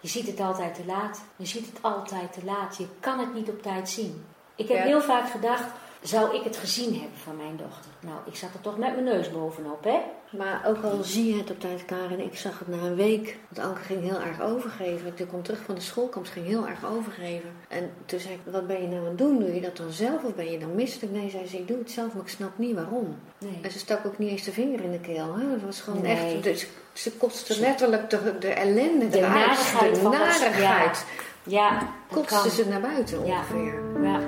je ziet het altijd te laat. Je ziet het altijd te laat. Je kan het niet op tijd zien. Ik heb Ja. heel vaak gedacht, zou ik het gezien hebben van mijn dochter? Nou, ik zat er toch met mijn neus bovenop, hè? Maar ook al zie je het op tijd, Karin, ik zag het na een week. Want Anke ging heel erg overgeven. Toen kwam terug van de schoolkamp, ging heel erg overgeven. En toen zei ik, wat ben je nou aan het doen? Doe je dat dan zelf of ben je dan misselijk? Nee, zei ze, ik doe het zelf, maar ik snap niet waarom. Nee. En ze stak ook niet eens de vinger in de keel. Hè? Het was gewoon Nee. echt, dus ze kostte letterlijk de, de ellende, De eruit, narigheid de dat- narigheid. Ja, dat Kotste ze naar buiten Ja. ongeveer. Ja.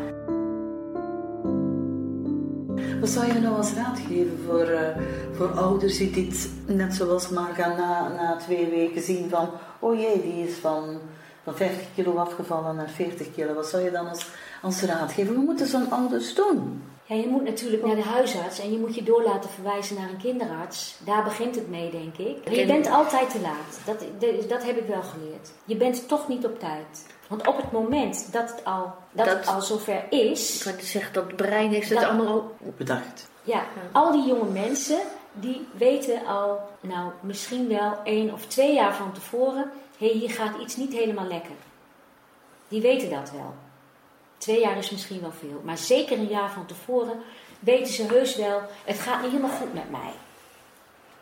Wat zou je nou als raad geven voor, eh, voor ouders die dit net zoals Marga na, na twee weken zien van oh jee, die is van, van 50 kilo afgevallen naar 40 kilo. Wat zou je dan als, als raad geven? Hoe moeten zo'n ouders doen? Ja, je moet natuurlijk naar de huisarts en je moet je door laten verwijzen naar een kinderarts. Daar begint het mee, denk ik. Maar je bent altijd te laat. Dat, dat heb ik wel geleerd. Je bent toch niet op tijd. Want op het moment dat het al, dat Dat- het al zover is, Ik wou net zeggen, dat brein heeft het allemaal al... Bedacht. ja, al die jonge mensen die weten al, nou misschien wel één of twee jaar van tevoren, hé, hier gaat iets niet helemaal lekker. Die weten dat wel. Twee jaar is misschien wel veel, maar zeker een jaar van tevoren weten ze heus wel, het gaat niet helemaal goed met mij.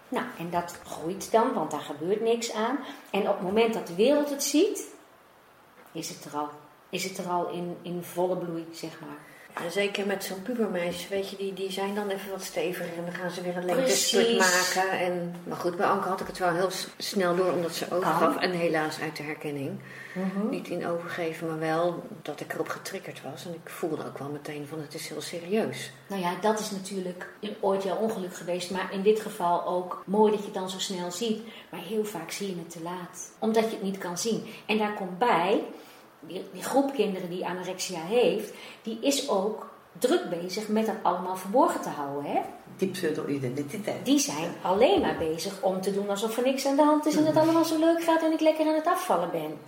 Nou, en dat groeit dan, want daar gebeurt niks aan. En op het moment dat de wereld het ziet, is het er al. Is het er al in, in volle bloei, zeg maar. En zeker met zo'n pubermeisje, weet je, die, die zijn dan even wat steviger en dan gaan ze weer een lengtestuk maken. En, maar goed, bij Anke had ik het wel heel snel door, omdat ze overgaf. En helaas uit de herkenning. Niet in overgeven, maar wel dat ik erop getriggerd was. En ik voelde ook wel meteen van, het is heel serieus. Nou ja, dat is natuurlijk ooit jouw ongeluk geweest, maar in dit geval ook mooi dat je het dan zo snel ziet. Maar heel vaak zie je het te laat, omdat je het niet kan zien. En daar komt bij, die, die groep kinderen die anorexia heeft, die is ook druk bezig met dat allemaal verborgen te houden. Hè? Die pseudo-identiteit. Die zijn alleen maar bezig om te doen alsof er niks aan de hand is en het allemaal zo leuk gaat en ik lekker aan het afvallen ben.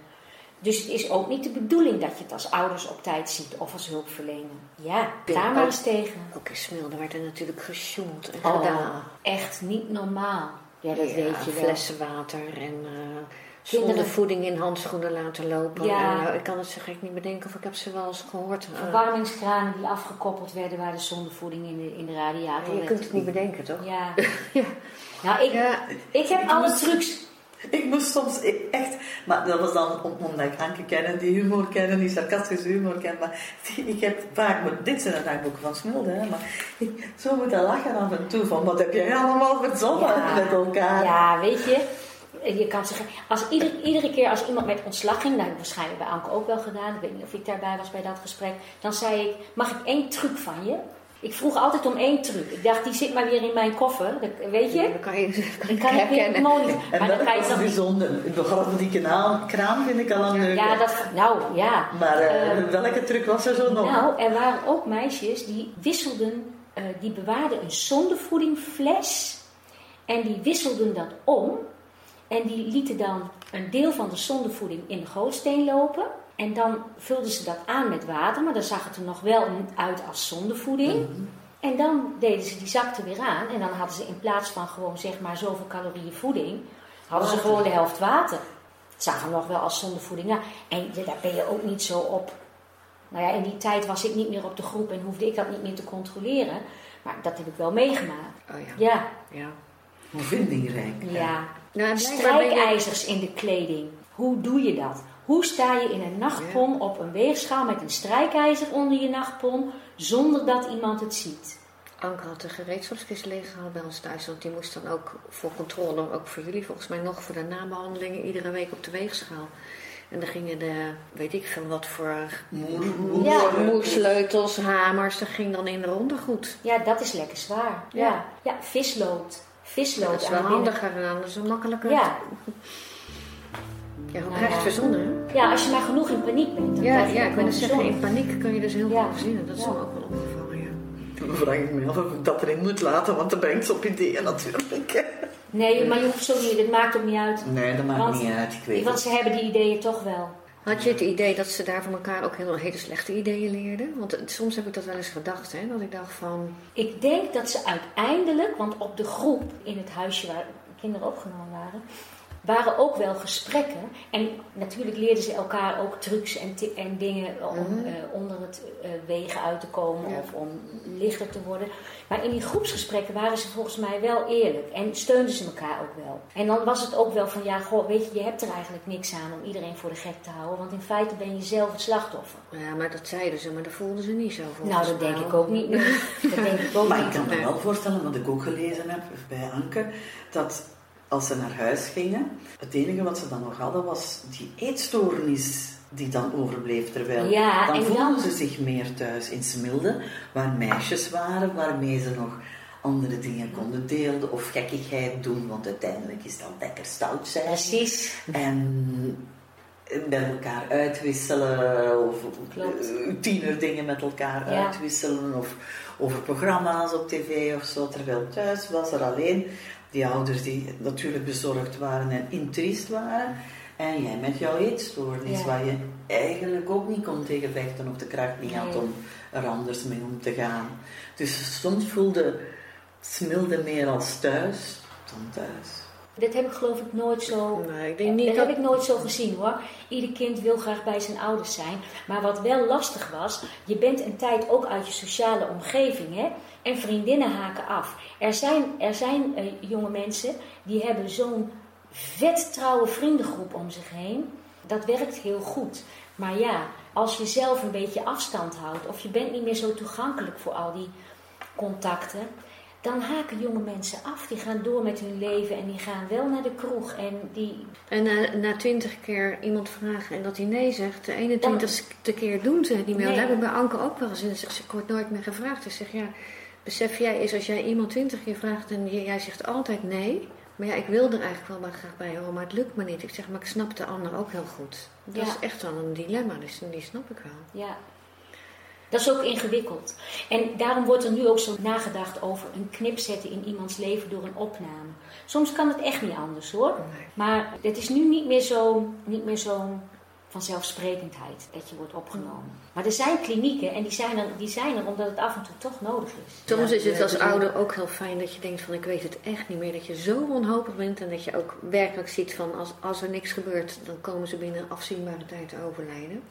Dus het is ook niet de bedoeling dat je het als ouders op tijd ziet of als hulpverlener. Ja, daar maar eens tegen. Ook in Smilde werd er natuurlijk gesjoemeld en Oh, gedaan. echt niet normaal. Ja, dat Ja, weet je wel. Flessen water en eh zonder voeding in handschoenen laten lopen. Ja. En, eh, ik kan het zo gek niet bedenken of ik heb ze wel eens gehoord. Eh, Verwarmingskranen die afgekoppeld werden waar de zondevoeding in de, in de radiator je werd. kunt het niet bedenken, toch? Ja. <laughs> Ja. Nou, ik, Ja. ik heb alle trucs. Ik moest soms echt, maar dat was dan om- omdat ik Anke ken, die humor kennen, die sarcastische humor ken. Maar die- ik heb vaak, dit zijn het dagboeken van Smilde, hè, maar ik zo moeten lachen af en toe van wat heb jij allemaal verzonnen Ja. met elkaar. Ja, weet je. Je kan zeggen, als ieder, iedere keer als iemand met ontslag ging, nou waarschijnlijk bij Anke ook wel gedaan, ik weet niet of ik daarbij was bij dat gesprek, dan zei ik, mag ik één truc van je? Ik vroeg altijd om één truc. Ik dacht, die zit maar weer in mijn koffer, dat, weet je? Dan kan je, kan ik kan ik weer herkennen. mooi. En Maar dat dan kan je was toch niet bijzonder. Behalve die kraan, kraan vind ik al een leuke. Ja, dat, nou ja. Maar eh, Eh, welke truc was er zo nog? Nou, er waren ook meisjes die wisselden, eh, die bewaarden een zondevoedingfles en die wisselden dat om. En die lieten dan een deel van de zondevoeding in de gootsteen lopen. En dan vulden ze dat aan met water, maar dan zag het er nog wel uit als zondevoeding. En dan deden ze die zak er weer aan. En dan hadden ze in plaats van gewoon zeg maar zoveel calorieën voeding, hadden ze gewoon de helft water. Het zag er nog wel als zondevoeding. Ja, en daar ben je ook niet zo op. Nou ja, in die tijd was ik niet meer op de groep en hoefde ik dat niet meer te controleren. Maar dat heb ik wel meegemaakt. Oh ja. Ja, ja. Vindingrijk. ja. Nou. Strijkijzers in de kleding. Hoe doe je dat? Hoe sta je in een nachtpon op een weegschaal met een strijkijzer onder je nachtpon zonder dat iemand het ziet? Anke had de gereedschapskist leeggehaald bij ons thuis. Want die moest dan ook voor controle, ook voor jullie volgens mij nog voor de nabehandelingen, iedere week op de weegschaal. En dan gingen de, weet ik veel wat voor moersleutels, hamers, dat ging dan in de ronde goed. Ja, dat is lekker zwaar. Ja, Ja. ja. vislood. Vislood Dat is wel handiger en dat wel makkelijker. Ja. Ja, hoe Nou krijg je ja. verzonnen, hè? ja, als je maar genoeg in paniek bent. Dan Ja, krijg ja, ik wil zeggen, in paniek kun je dus heel Ja. veel verzinnen. Dat is Ja. me ook wel opgevallen, ja. Dan vraag ik me af of ik dat erin moet laten, want dan brengt ze op ideeën natuurlijk. Nee, maar je hoeft zo niet. Het maakt ook niet uit. Nee, dat maakt Want- niet uit, ik weet Want ze hebben die ideeën toch wel. Had je het idee dat ze daar van elkaar ook heel, hele slechte ideeën leerden? Want soms heb ik dat wel eens gedacht, hè. Dat ik dacht van, Ik denk dat ze uiteindelijk, want op de groep in het huisje waar de kinderen opgenomen waren, waren ook wel gesprekken. En natuurlijk leerden ze elkaar ook trucs en, en dingen om Mhm. eh, onder het eh, wegen uit te komen Ja. of om lichter te worden. Maar in die groepsgesprekken waren ze volgens mij wel eerlijk en steunden ze elkaar ook wel. En dan was het ook wel van, ja, goh, weet je, je hebt er eigenlijk niks aan om iedereen voor de gek te houden, want in feite ben je zelf het slachtoffer. Ja, maar dat zeiden ze, maar dat voelden ze niet zo. volgens Nou, dat denk ik ook niet. Dat denk ik ook Maar ik kan me wel voorstellen, wat ik ook gelezen heb bij Anke, dat als ze naar huis gingen, het enige wat ze dan nog hadden was die eetstoornis die dan overbleef. Terwijl Ja, dan en voelden dan- ze zich meer thuis in Smilde, waar meisjes waren, waarmee ze nog andere dingen konden delen of gekkigheid doen, want uiteindelijk is dat lekker stout zijn. Precies. En bij elkaar uitwisselen of Klopt. eh, tienerdingen met elkaar Ja. uitwisselen of over programma's op tv of zo. Terwijl thuis was er alleen die ouders die natuurlijk bezorgd waren en intriest waren. En jij met jouw eetstoornis, Ja. waar je eigenlijk ook niet kon tegenvechten of de kracht niet had om er anders mee om te gaan. Dus soms voelde Smilde meer als thuis dan thuis. Dit heb ik geloof ik nooit zo Nee, ik denk niet dat dat... heb ik nooit zo gezien hoor. Ieder kind wil graag bij zijn ouders zijn. Maar wat wel lastig was, je bent een tijd ook uit je sociale omgeving. Hè? En vriendinnen haken af. Er zijn, er zijn eh, jonge mensen die hebben zo'n vet trouwe vriendengroep om zich heen. Dat werkt heel goed. Maar ja, als je zelf een beetje afstand houdt of je bent niet meer zo toegankelijk voor al die contacten, dan haken jonge mensen af. Die gaan door met hun leven en die gaan wel naar de kroeg en die En na, na twintig keer iemand vragen en dat hij nee zegt, de 21ste keer doen ze het niet meer. Nee. Dat heb ik bij Anke ook wel eens. En ze zegt, ik word nooit meer gevraagd. Ik zeg, ja, besef jij eens als jij iemand twintig keer vraagt en jij zegt altijd nee. Maar ja, ik wil er eigenlijk wel maar graag bij horen, maar het lukt me niet. Ik zeg, maar ik snap de ander ook heel goed. Dat Ja. is echt wel een dilemma, dus die snap ik wel. Ja, dat is ook ingewikkeld. En daarom wordt er nu ook zo nagedacht over een knip zetten in iemands leven door een opname. Soms kan het echt niet anders hoor. Maar het is nu niet meer zo, niet meer zo vanzelfsprekendheid dat je wordt opgenomen. Maar er zijn klinieken en die zijn, er, die zijn er omdat het af en toe toch nodig is. Soms Ja, is het als ouder ook heel fijn dat je denkt van ik weet het echt niet meer. Dat je zo wanhopig bent en dat je ook werkelijk ziet van als, als er niks gebeurt, dan komen ze binnen afzienbare tijd te overlijden.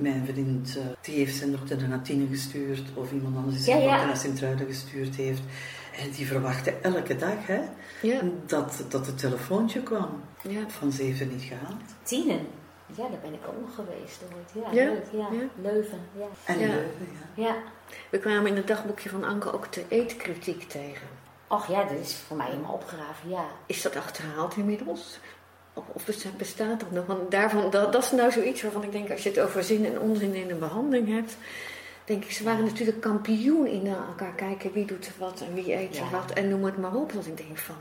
Mijn vriend, eh, die heeft zijn dochter naar Tine gestuurd, of iemand anders die Ja, zijn ja. dochter naar Sint-Truiden gestuurd heeft. En die verwachtte elke dag hè, Ja, dat, dat het telefoontje kwam. ja. Van ze heeft het niet gehaald. Tienen. Ja, daar ben ik ook nog geweest ooit. Ja, Ja? leuk. Ja. Ja. Leuven. Ja. En Ja. Leuven, ja. ja. We kwamen in het dagboekje van Anke ook de eetkritiek tegen. Och ja, dat is voor mij helemaal opgegraven. Ja. Is dat achterhaald inmiddels? Of, of besta- bestaat dat nog? Want daarvan, dat, dat is nou zoiets waarvan ik denk, als je het over zin en onzin in een behandeling hebt, denk ik, ze waren natuurlijk kampioen in naar elkaar kijken wie doet wat en wie eet er Ja. wat en noem het maar op. Dat ik denk van,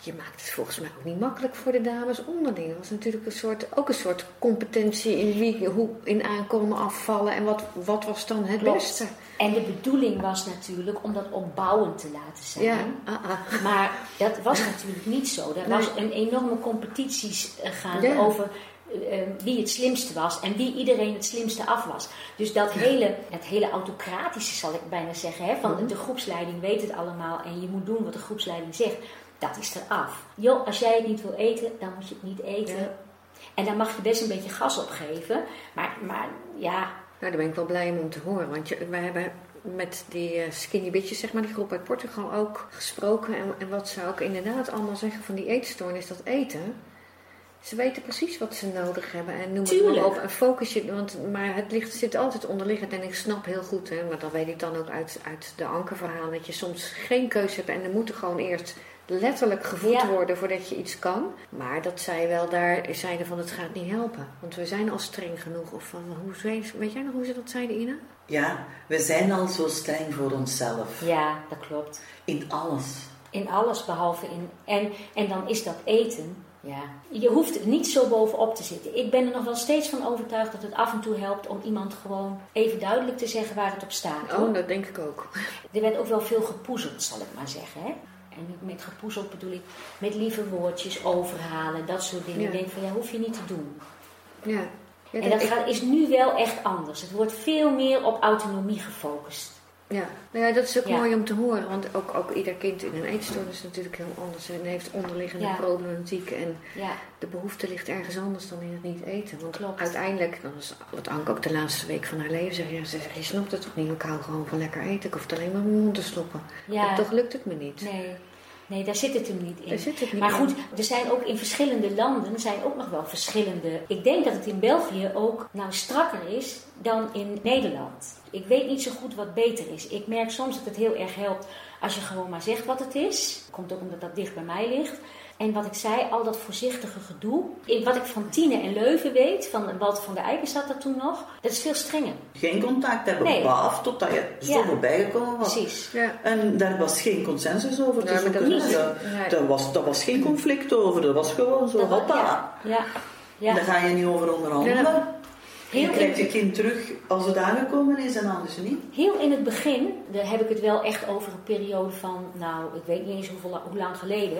je maakt het volgens mij ook niet makkelijk voor de dames onderling. Het was natuurlijk een soort, ook een soort competentie in wie, hoe in aankomen afvallen en wat, wat was dan het Klopt. beste. En de bedoeling was natuurlijk om dat opbouwend te laten zijn. Ja, ah, ah. Maar dat was <laughs> natuurlijk niet zo. Er Nee. was een enorme competities eh, gaande Ja. over eh, eh, wie het slimste was en wie iedereen het slimste af was. Dus dat hele, het hele autocratische zal ik bijna zeggen, hè, van Mhm. de groepsleiding weet het allemaal en je moet doen wat de groepsleiding zegt, dat is eraf. Joh, als jij het niet wil eten, dan moet je het niet eten. Ja. En daar mag je best een beetje gas op geven. Maar, maar ja, Nou, daar ben ik wel blij om te horen. Want je, wij hebben met die eh, skinny bitches, zeg maar, die groep uit Portugal ook gesproken. En, en wat ze ook inderdaad allemaal zeggen van die eetstoornis, dat eten. Ze weten precies wat ze nodig hebben en noem het maar op. En focus je, want, maar het ligt, zit altijd onderliggend. En ik snap heel goed, hè, maar dat weet ik dan ook uit, uit de ankerverhaal, dat je soms geen keuze hebt en er moet er gewoon eerst letterlijk gevoed Ja. worden voordat je iets kan. Maar dat zij wel daar zeiden van het gaat niet helpen. Want we zijn al streng genoeg. Of van, hoe, weet jij nog hoe ze dat zeiden, Ina? Ja, we zijn al zo streng voor onszelf. ja, dat klopt. In alles. In alles behalve in. En, en dan is dat eten. Ja. Je hoeft niet zo bovenop te zitten. Ik ben er nog wel steeds van overtuigd dat het af en toe helpt om iemand gewoon even duidelijk te zeggen waar het op staat. hoor. Oh, dat denk ik ook. Er werd ook wel veel gepoezeld, zal ik maar zeggen. Hè? En met gepoezeld bedoel ik met lieve woordjes overhalen, dat soort dingen. Ja. Ik denk van ja, hoef je niet te doen. Ja. ja en dat ik- gaat, is nu wel echt anders. Het wordt veel meer op autonomie gefocust. Ja, nou ja, dat is ook Ja. mooi om te horen. Want ook, ook ieder kind in een eetstoornis is natuurlijk heel anders. En heeft onderliggende problematiek. En de behoefte ligt ergens anders dan in het niet eten. Want Klopt. uiteindelijk, dat is wat Anke ook de laatste week van haar leven zegt. Ja, ze zegt, je snapt het toch niet? Ik hou gewoon van lekker eten. Ik hoef het alleen maar in mijn mond te stoppen. ja. En toch lukt het me niet. Nee. Nee, daar zit het hem niet in. Niet Maar goed, er zijn ook in verschillende landen zijn ook nog wel verschillende. Ik denk dat het in België ook nou strakker is dan in Nederland. Ik weet niet zo goed wat beter is. Ik merk soms dat het heel erg helpt als je gewoon maar zegt wat het is. Komt ook omdat dat dicht bij mij ligt. En wat ik zei, al dat voorzichtige gedoe. In wat ik van Tine en Leuven weet, van Walter van der Eiken zat dat toen nog, dat is veel strenger. Geen contact hebben, Nee. baaf, totdat je zo Ja. voorbij gekomen was. Precies. Ja. En daar was geen consensus over te zoeken. Dus, daar, was, daar was geen conflict over. Dat was gewoon zo, hoppa. Ja, ja, ja. Daar ga je niet over onderhandelen. Ja. Je Heel krijgt je kind terug als het aangekomen is en anders niet. Heel in het begin, daar heb ik het wel echt over een periode van, nou, ik weet niet eens hoeveel, hoe lang geleden.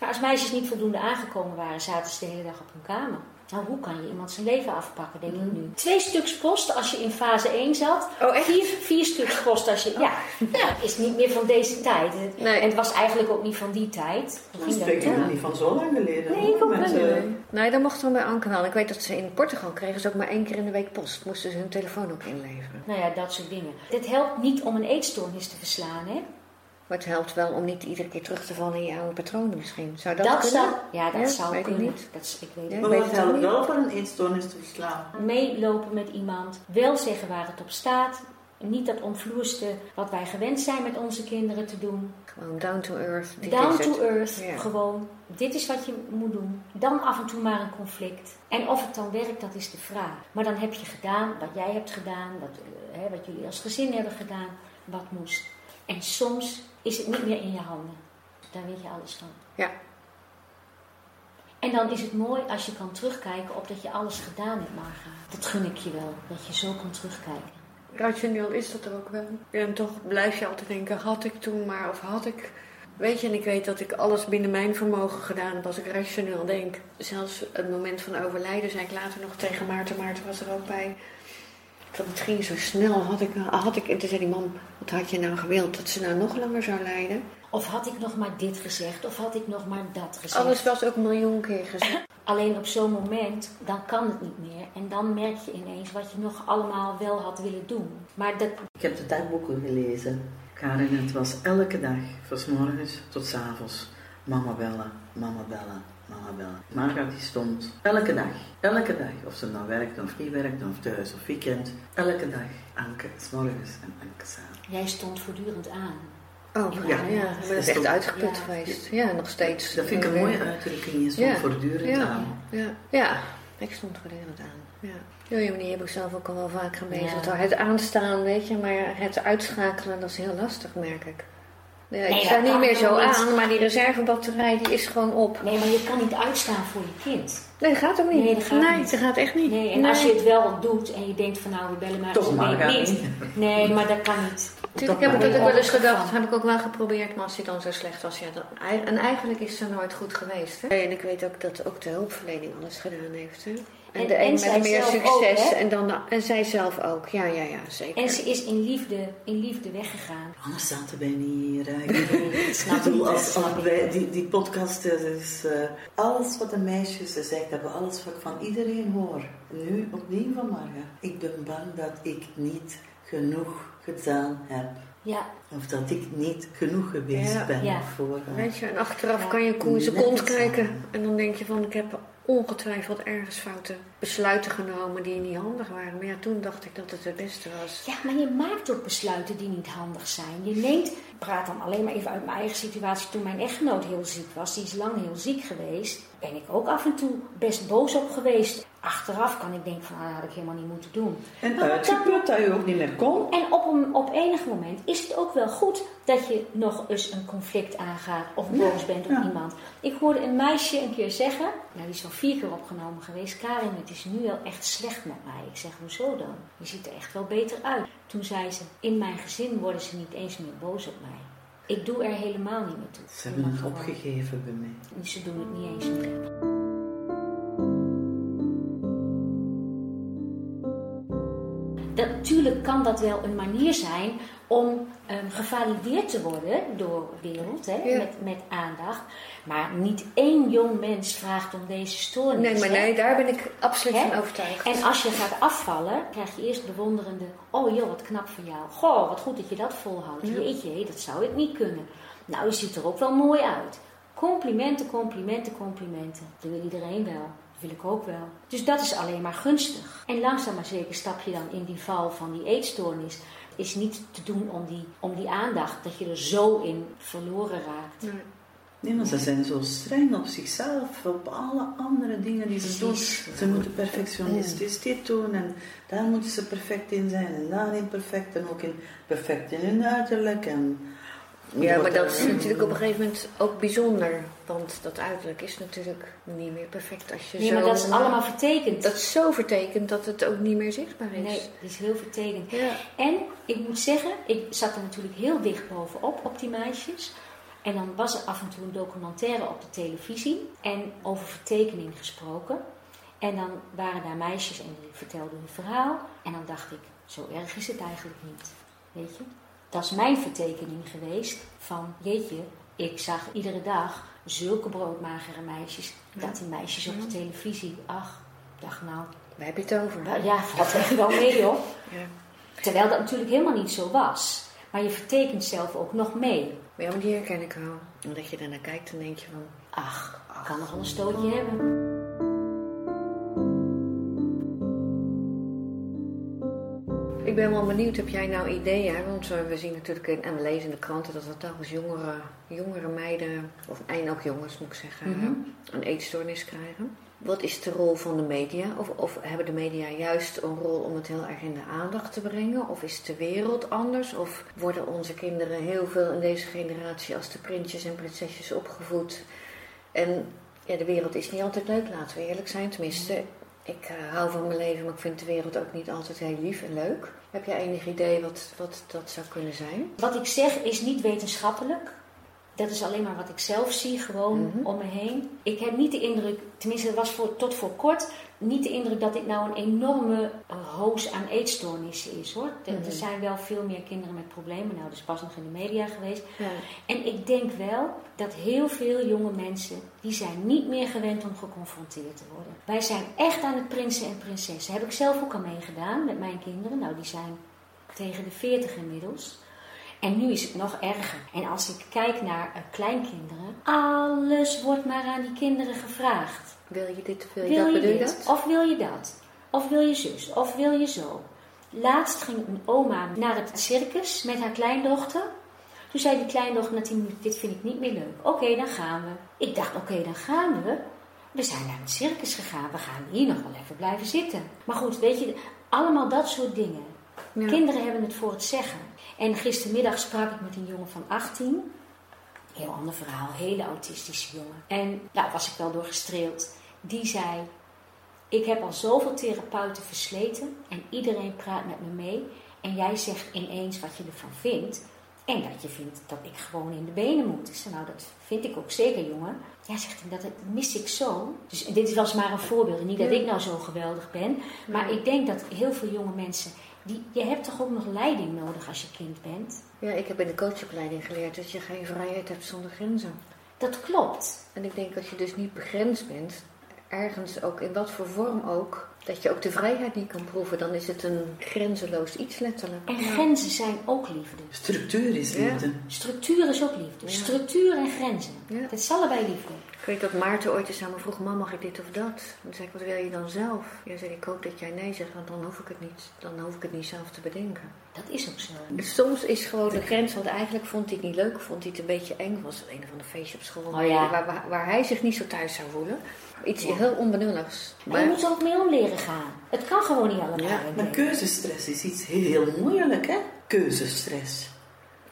Maar als meisjes niet voldoende aangekomen waren, zaten ze de hele dag op hun kamer. Nou, hoe kan je iemand zijn leven afpakken, denk ik nu. Twee stuks post als je in fase 1 zat. Oh, echt? Vier, vier stuks post als je... Ja, ja, is niet meer van deze tijd. Nee. En het was eigenlijk ook niet van die tijd. Dat spreek nog niet van zo lang geleden. Nee, ik ook Met, wel. eh, Nee, dat mocht dan bij Anke wel. Ik weet dat ze in Portugal kregen ze ook maar één keer in de week post. Moesten ze hun telefoon ook inleveren. Nou ja, dat soort dingen. Dit helpt niet om een eetstoornis te verslaan, hè? Maar het helpt wel om niet iedere keer terug te vallen in je oude patronen misschien. Zou dat, Dat, kunnen? zou, ja, dat Ja, zou weet ik kunnen. niet. Dat is, ik weet Ja. het Maar wat helpt wel voor een eetstoornis te verslaan? meelopen met iemand, wel zeggen waar het op staat. Niet dat omvloerste wat wij gewend zijn met onze kinderen te doen. Gewoon down to earth. dit Down to earth, Ja. gewoon. Dit is wat je moet doen. Dan af en toe maar een conflict. En of het dan werkt, dat is de vraag. Maar dan heb je gedaan wat jij hebt gedaan, wat, eh, hè, wat jullie als gezin hebben gedaan, wat moest. En soms is het niet meer in je handen. Daar weet je alles van. Ja. En dan is het mooi als je kan terugkijken op dat je alles gedaan hebt, Marga. Dat gun ik je wel, dat je zo kan terugkijken. Rationeel is dat er ook wel. En toch blijf je altijd denken, had ik toen maar of had ik... Weet je, en ik weet dat ik alles binnen mijn vermogen gedaan heb als ik rationeel denk. Zelfs het moment van overlijden zei ik later nog tegen Maarten. Maarten was er ook bij. Dat het ging zo snel. Had ik, had ik, en toen zei die man, wat had je nou gewild? Dat ze nou nog langer zou lijden? Of had ik nog maar dit gezegd, of had ik nog maar dat gezegd. Alles was ook een miljoen keer gezegd. <laughs> Alleen op zo'n moment, dan kan het niet meer. En dan merk je ineens wat je nog allemaal wel had willen doen. Maar dat, Ik heb de dagboeken gelezen. Karin, het was elke dag, van 's morgens tot 's avonds. Mama bellen, mama bellen, bellen. Marga die stond elke dag, elke dag, of ze nou werkte of niet werkte, of thuis of weekend. Elke dag Anke, 's morgens en Anke samen. jij stond voortdurend aan. Oh, Ja. ja, ja. Maar dat is echt uitgeput Ja. geweest. Ja, nog steeds. Dat vind ik een mooie uitdrukking, je stond Ja. voortdurend Ja. aan. Ja, ja. ik stond voortdurend aan. Ja. Die heb ik zelf ook al wel vaak. Ja. Het aanstaan, weet je, maar het uitschakelen, dat is heel lastig, merk ik. Ja, ik Nee, sta niet meer zo niet. aan, maar die reservebatterij die is gewoon op. Nee, maar je kan niet uitstaan voor je kind. Nee, dat gaat ook niet. Nee, dat gaat nee, niet. dat gaat echt niet. Nee, en als je het wel doet en je denkt van nou, we bellen maar Toch maar, niet. <laughs> Nee, maar dat kan niet. Natuurlijk Dat heb ik dat ook wel eens gedacht, heb ik ook wel geprobeerd, maar als hij dan zo slecht was, ja, dan, en eigenlijk is het nooit goed geweest. Hè? En ik weet ook dat ook de hulpverlening alles gedaan heeft. Hè? En, de en een met zij meer zelf succes ook, hè? en, dan de- en zij zelf ook. Ja, ja, ja, zeker. En ze is in liefde, in liefde weggegaan. Anders zaten wij niet hier snap Ik bedoel, als, wij, die, die podcast is eh, alles wat de meisjes zegt hebben, alles wat ik van iedereen hoor. Nu opnieuw van Marga. Ik ben bang dat ik niet genoeg gedaan heb. Ja, Of dat ik niet genoeg geweest Ja. ben Ja. voor. Weet je, en achteraf Ja. kan je koe in zijn Net kont iets kijken. En dan denk je van, ik heb ongetwijfeld ergens foute besluiten genomen die niet handig waren. Maar ja, toen dacht ik dat het het beste was. Ja, maar je maakt ook besluiten die niet handig zijn. Je neemt, ik praat dan alleen maar even uit mijn eigen situatie. Toen mijn echtgenoot heel ziek was, die is lang heel ziek geweest, ben ik ook af en toe best boos op geweest. Achteraf kan ik denken van, ah, dat had ik helemaal niet moeten doen. En uitgeput dat je ook niet meer kon. En op, een, op enig moment is het ook wel goed dat je nog eens een conflict aangaat of boos bent op ja. iemand. Ik hoorde een meisje een keer zeggen, nou die is al vier keer opgenomen geweest, Karin, het is nu wel echt slecht met mij. Ik zeg, hoezo dan? Je ziet er echt wel beter uit. Toen zei ze, in mijn gezin worden ze niet eens meer boos op mij. Ik doe er helemaal niet meer toe. Ze hebben het opgegeven bij mij. Ze doen het niet eens meer. Natuurlijk kan dat wel een manier zijn om ehm, gevalideerd te worden door de wereld, hè, Ja. met, met aandacht. Maar niet één jong mens vraagt om deze stoornis. Nee, maar nee, daar ben ik absoluut Hè? van overtuigd. En als je gaat afvallen, krijg je eerst bewonderende... Oh joh, wat knap van jou. Goh, wat goed dat je dat volhoudt. Ja. Jeetje, dat zou ik niet kunnen. Nou, je ziet er ook wel mooi uit. Complimenten, complimenten, complimenten. Dat wil iedereen wel. Dat wil ik ook wel. Dus dat is alleen maar gunstig. En langzaam maar zeker stap je dan in die val van die eetstoornis. Is niet te doen om die, om die aandacht, dat je er zo in verloren raakt. Nee. Nee, maar ze zijn zo streng op zichzelf, op alle andere dingen die ze doen. Ze moeten perfectionistisch dit doen en daar moeten ze perfect in zijn en daarin perfect en ook in, perfect in hun uiterlijk. En, Ja, maar dat is natuurlijk op een gegeven moment ook bijzonder. Want dat uiterlijk is natuurlijk niet meer perfect als je Nee, zo... maar dat is allemaal vertekend. Dat is zo vertekend dat het ook niet meer zichtbaar is. Nee, dat is heel vertekend. Ja. En ik moet zeggen, ik zat er natuurlijk heel dicht bovenop, op die meisjes. En dan was er af en toe een documentaire op de televisie en over vertekening gesproken. En dan waren daar meisjes en die vertelden hun verhaal. En dan dacht ik, zo erg is het eigenlijk niet. Weet je? Dat is mijn vertekening geweest van, jeetje, ik zag iedere dag zulke broodmagere meisjes. Dat die meisjes op de televisie, ach, dacht nou, Waar heb je het over? nou ja, valt echt wel mee <laughs> hoor. Ja. Terwijl dat natuurlijk helemaal niet zo was. Maar je vertekent zelf ook nog mee. Maar ja, maar die herken ik wel. Omdat je daarnaar kijkt, dan denk je van... Ach, ik kan nog wel een stootje hebben. Ben wel benieuwd, heb jij nou ideeën? Want eh, we zien natuurlijk in, en we lezen in de kranten dat er telkens jongere, jongere meiden, of en ook jongens moet ik zeggen, Mhm. eh, een eetstoornis krijgen. Wat is de rol van de media? Of, of hebben de media juist een rol om het heel erg in de aandacht te brengen? Of is de wereld anders? Of worden onze kinderen heel veel in deze generatie als de prinsjes en prinsesjes opgevoed? En ja, de wereld is niet altijd leuk, laten we eerlijk zijn. Tenminste, ik eh, hou van mijn leven, maar ik vind de wereld ook niet altijd heel lief en leuk. Heb jij enig idee wat, wat dat zou kunnen zijn? Wat ik zeg is niet wetenschappelijk. Dat is alleen maar wat ik zelf zie, gewoon Mhm. om me heen. Ik heb niet de indruk, tenminste het was voor, tot voor kort, niet de indruk dat dit nou een enorme hoos aan eetstoornissen is hoor. Er, Mhm. er zijn wel veel meer kinderen met problemen. Nou, dat is pas nog in de media geweest. Ja. En ik denk wel dat heel veel jonge mensen, die zijn niet meer gewend om geconfronteerd te worden. Wij zijn echt aan het prinsen en prinsessen. Heb ik zelf ook al meegedaan met mijn kinderen. Nou, die zijn tegen de 40 inmiddels. En nu is het nog erger. En als ik kijk naar eh, kleinkinderen, alles wordt maar aan die kinderen gevraagd. Wil je dit, wil je Wil dat, je dit? dat? Of wil je dat? Of wil je zus? Of wil je zo? Laatst ging een oma naar het circus met haar kleindochter. Toen zei die kleindochter minuten, dit vind ik niet meer leuk. Oké, dan gaan we. Ik dacht, oké, dan gaan we. We zijn naar het circus gegaan. We gaan hier nog wel even blijven zitten. Maar goed, weet je, allemaal dat soort dingen. Ja. Kinderen hebben het voor het zeggen. En gistermiddag sprak ik met een jongen van 18. Heel ander verhaal, hele autistische jongen. En daar was ik wel door gestreeld. Die zei: Ik heb al zoveel therapeuten versleten en iedereen praat met me mee. En jij zegt ineens wat je ervan vindt. En dat je vindt dat ik gewoon in de benen moet. Ik zei, nou, dat vind ik ook zeker, jongen. Ja, zegt hij, dat mis ik zo. Dus dit was maar een voorbeeld. Niet dat ik nou zo geweldig ben. Maar ik denk dat heel veel jonge mensen... Die, je hebt toch ook nog leiding nodig als je kind bent? Ja, ik heb in de coachopleiding geleerd dat je geen vrijheid hebt zonder grenzen. Dat klopt. En ik denk als je dus niet begrensd bent, ergens ook in wat voor vorm ook, dat je ook de vrijheid niet kan proeven, dan is het een grenzeloos iets letterlijk. En grenzen zijn ook liefde. Structuur is Ja. liefde. Structuur is ook liefde. Ja. Structuur en grenzen. Ja. Dat is allebei liefde. Ik weet dat Maarten ooit eens aan me vroeg, mam mag ik dit of dat? Toen zei ik, wat wil je dan zelf? Ja, zei ik, hoop dat jij nee zegt, want dan hoef ik het niet, dan hoef ik het niet zelf te bedenken. Dat is ook zo. Dus soms is gewoon de grens, want eigenlijk vond hij het niet leuk, vond hij het een beetje eng. Was het een of ander feestje op school Oh ja. waar, waar, waar hij zich niet zo thuis zou voelen. Iets Ja. heel onbenulligs. Maar je moet er ook mee om leren gaan. Het kan gewoon niet allemaal. Ja, Maar keuzestress is iets heel moeilijk, hè? Keuzestress.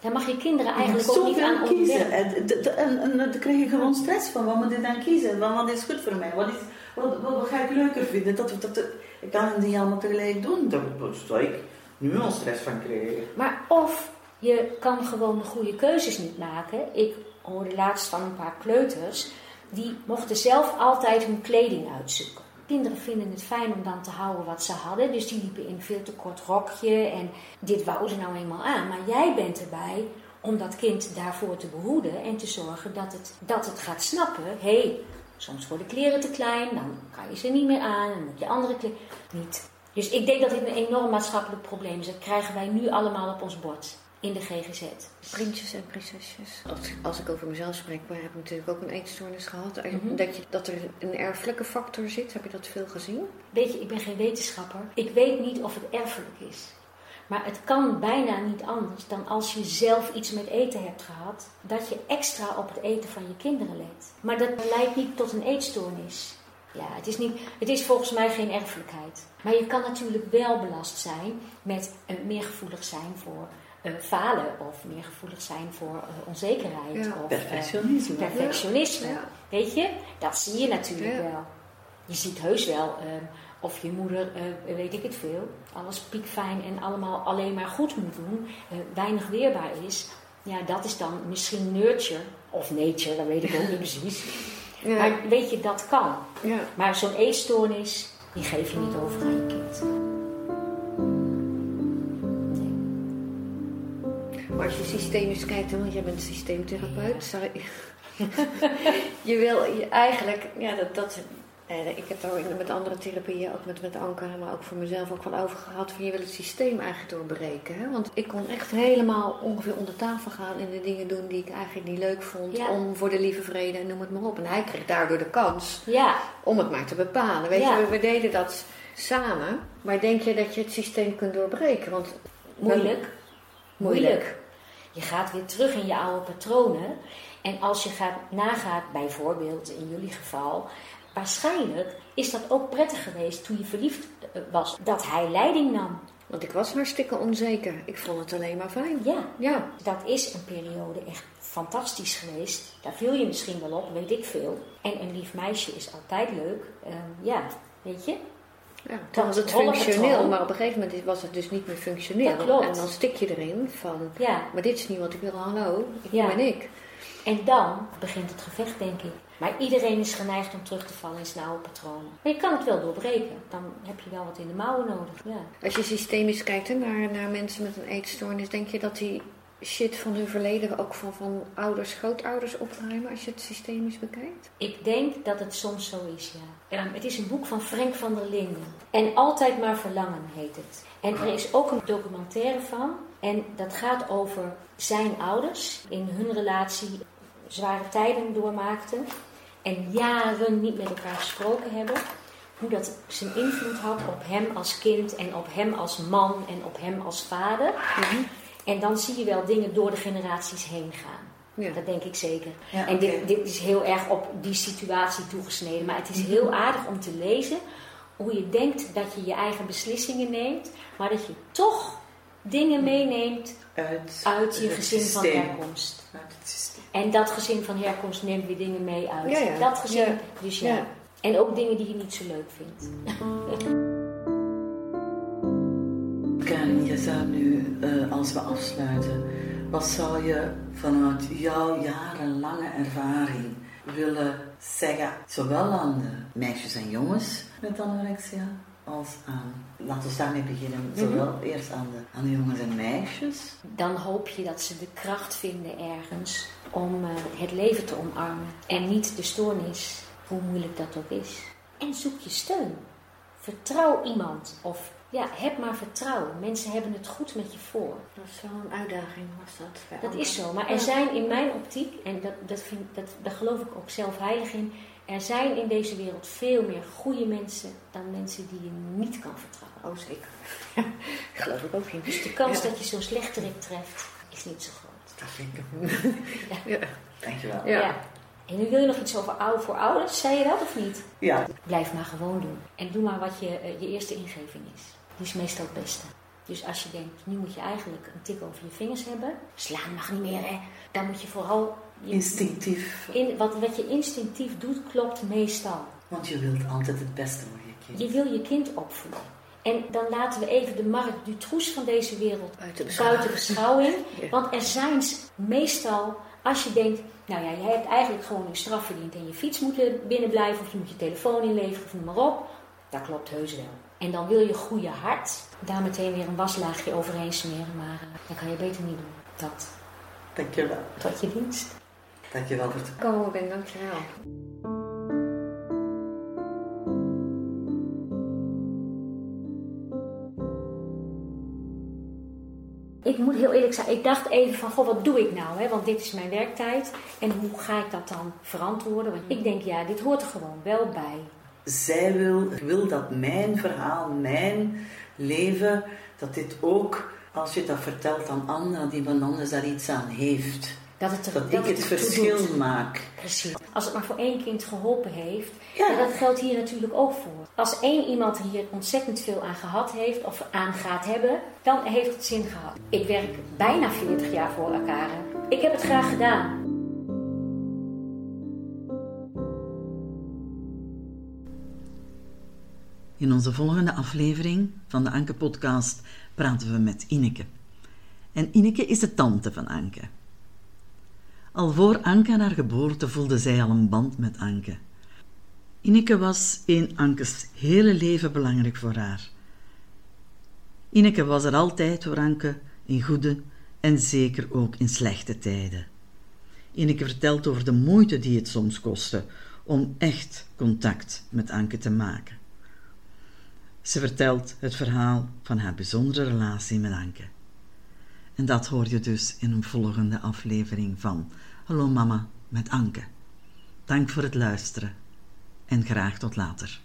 Daar mag je kinderen eigenlijk ook niet aan kiezen. En, daar krijg je gewoon stress van. Wat moet ik dan kiezen? Wat, wat is goed voor mij? Wat, is, wat, wat, wat ga ik leuker vinden? Dat, dat, dat, ik kan het niet allemaal tegelijk doen. Daar daar zou ik nu al stress van krijgen. Maar of je kan gewoon de goede keuzes niet maken. Ik hoorde laatst van een paar kleuters. Die mochten zelf altijd hun kleding uitzoeken. Kinderen vinden het fijn om dan te houden wat ze hadden. Dus die liepen in veel te kort rokje. En dit wou ze nou eenmaal aan. Maar jij bent erbij om dat kind daarvoor te behoeden. En te zorgen dat het, dat het gaat snappen. Hé, hey, soms worden kleren te klein. Dan kan je ze niet meer aan. Dan moet je andere kleren... Niet. Dus ik denk dat dit een enorm maatschappelijk probleem is. Dat krijgen wij nu allemaal op ons bord in de GGZ. Prinsjes en prinsesjes. Als, als ik over mezelf spreek, maar heb ik natuurlijk ook een eetstoornis gehad. Mhm. dat, je, dat er een erfelijke factor zit, heb je dat veel gezien? Weet je, ik ben geen wetenschapper. Ik weet niet of het erfelijk is. Maar het kan bijna niet anders dan als je zelf iets met eten hebt gehad, dat je extra op het eten van je kinderen let. Maar dat leidt niet tot een eetstoornis. Ja, het is, niet, het is volgens mij geen erfelijkheid. Maar je kan natuurlijk wel belast zijn met een meer gevoelig zijn voor uh, falen of meer gevoelig zijn voor uh, onzekerheid. Ja, of perfectionisme. Uh, perfectionisme. Ja. Weet je, dat zie je natuurlijk Ja. wel. Je ziet heus wel of je moeder, weet ik het veel, alles piekfijn en allemaal alleen maar goed moet doen, weinig weerbaar is. Ja, dat is dan misschien nurture of nature, dat weet ik ook niet <laughs> precies. Ja. Maar weet je, dat kan. ja. Maar zo'n eetstoornis, die geef je niet over aan je kind. Als je systemisch kijkt, want jij bent systeemtherapeut, sorry. <laughs> je wil je eigenlijk, ja, dat, dat, eh, ik heb daar met andere therapieën, ook met, met Anka, maar ook voor mezelf ook wel over gehad. Van je wil het systeem eigenlijk doorbreken. Hè? Want ik kon echt helemaal ongeveer onder tafel gaan en de dingen doen die ik eigenlijk niet leuk vond. Ja. Om voor de lieve vrede en noem het maar op. En hij kreeg daardoor de kans Ja, om het maar te bepalen. Weet Ja. je, we, we deden dat samen. Maar denk je dat je het systeem kunt doorbreken? Want moeilijk. Moeilijk. Moeilijk. Je gaat weer terug in je oude patronen. En als je gaat, nagaat, bijvoorbeeld in jullie geval, waarschijnlijk is dat ook prettig geweest toen je verliefd eh, was, dat hij leiding nam. Want ik was hartstikke onzeker. Ik vond het alleen maar fijn. Ja, Ja, dat is een periode echt fantastisch geweest. Daar viel je misschien wel op, weet ik veel. En een lief meisje is altijd leuk. Ehm, ja, weet je? Ja. toen was het functioneel, maar op een gegeven moment was het dus niet meer functioneel. Dat klopt. En dan stik je erin van, Ja. maar dit is niet wat ik wil, hallo, ik Ja. ben ik. En dan begint het gevecht, denk ik. Maar iedereen is geneigd om terug te vallen in zijn oude patronen. Maar je kan het wel doorbreken. Dan heb je wel wat in de mouwen nodig. Ja. Als je systemisch kijkt hè, naar, naar mensen met een eetstoornis, denk je dat die shit van hun verleden ook van, van ouders, grootouders opruimen als je het systemisch bekijkt? Ik denk dat het soms zo is, ja. Ehm, het is een boek van Frank van der Linden. En Altijd maar verlangen heet het. En er is ook een documentaire van. En dat gaat over zijn ouders in hun relatie zware tijden doormaakten. En jaren niet met elkaar gesproken hebben. Hoe dat zijn invloed had op hem als kind en op hem als man en op hem als vader. En dan zie je wel dingen door de generaties heen gaan. Ja. Dat denk ik zeker. Ja, en dit, dit is heel erg op die situatie toegesneden. Maar het is heel aardig om te lezen hoe je denkt dat je je eigen beslissingen neemt, maar dat je toch dingen meeneemt Uit, uit je gezin van herkomst. En dat gezin van herkomst neemt weer dingen mee uit. Ja, ja. Dat gezin, dus ja. Ja. En ook dingen die je niet zo leuk vindt. <laughs> Karin, je zou nu, eh, als we afsluiten, wat zou je vanuit jouw jarenlange ervaring willen zeggen, zowel aan de meisjes en jongens met anorexia, als aan, laten we daarmee beginnen, zowel eerst aan de, aan de jongens en meisjes. Dan hoop je dat ze de kracht vinden ergens om eh, het leven te omarmen. En niet de stoornis, hoe moeilijk dat ook is. En zoek je steun. Vertrouw iemand. Of ja, heb maar vertrouwen. Mensen hebben het goed met je voor. Dat is wel een uitdaging, was dat. Dat is zo. Maar er Ja. zijn in mijn optiek, en dat, dat vind, dat, daar geloof ik ook zelf heilig in. Er zijn in deze wereld veel meer goede mensen dan mensen die je niet kan vertrouwen. Oh, zeker. <laughs> ik geloof ik ook in. Dus de kans Ja. dat je zo'n slechterik treft, is niet zo groot. Dat vind ik. <laughs> Ja. Dankjewel. Ja. En nu wil je nog iets over ouder voor ouders, zei je dat of niet? Ja, Blijf maar gewoon doen. En doe maar wat je, eh, je eerste ingeving is. Die is meestal het beste. Dus als je denkt, nu moet je eigenlijk een tik over je vingers hebben. Slaan mag niet meer, hè. Dan moet je vooral... Je, instinctief. in, wat, wat je instinctief doet, klopt meestal. Want je wilt altijd het beste voor je kind. Je wil je kind opvoeden. En dan laten we even de Mark Dutroux van deze wereld Buiten beschouwing. buiten beschouwing. <laughs> Ja. Want er zijn meestal, als je denkt, nou ja, jij hebt eigenlijk gewoon je straf verdiend en je fiets moet er binnen blijven, of je moet je telefoon inleveren, of noem maar op. Dat klopt heus wel. En dan wil je goede hart, daar meteen weer een waslaagje overheen smeren, maar uh, dat kan je beter niet doen. Dat. Dankjewel. Tot je dienst. Dankjewel voor het komen, Ben. Dankjewel. Ik moet heel eerlijk zijn, ik dacht even van, goh, wat doe ik nou? Hè? Want dit is mijn werktijd. En hoe ga ik dat dan verantwoorden? Want ik denk, ja, dit hoort er gewoon wel bij. Zij wil, wil dat mijn verhaal, mijn leven, dat dit ook, als je dat vertelt aan anderen, die van anders daar iets aan heeft. Dat, het er, dat, dat ik het, het verschil maak. Precies. Als het maar voor één kind geholpen heeft. Ja. En dat geldt hier natuurlijk ook voor. Als één iemand hier ontzettend veel aan gehad heeft of aan gaat hebben, dan heeft het zin gehad. Ik werk bijna 40 jaar voor elkaar. Ik heb het graag gedaan. In onze volgende aflevering van de Anke-podcast praten we met Ineke. En Ineke is de tante van Anke. Al voor Anke haar geboorte voelde zij al een band met Anke. Ineke was in Ankes hele leven belangrijk voor haar. Ineke was er altijd voor Anke in goede en zeker ook in slechte tijden. Ineke vertelt over de moeite die het soms kostte om echt contact met Anke te maken. Ze vertelt het verhaal van haar bijzondere relatie met Anke. En dat hoor je dus in een volgende aflevering van Hallo Mama met Anke. Dank voor het luisteren en graag tot later.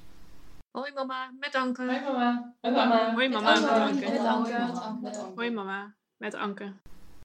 Hoi mama, met Anke. Hoi mama. Hoi mama. Hoi mama, met Anke. Hoi mama, met Anke.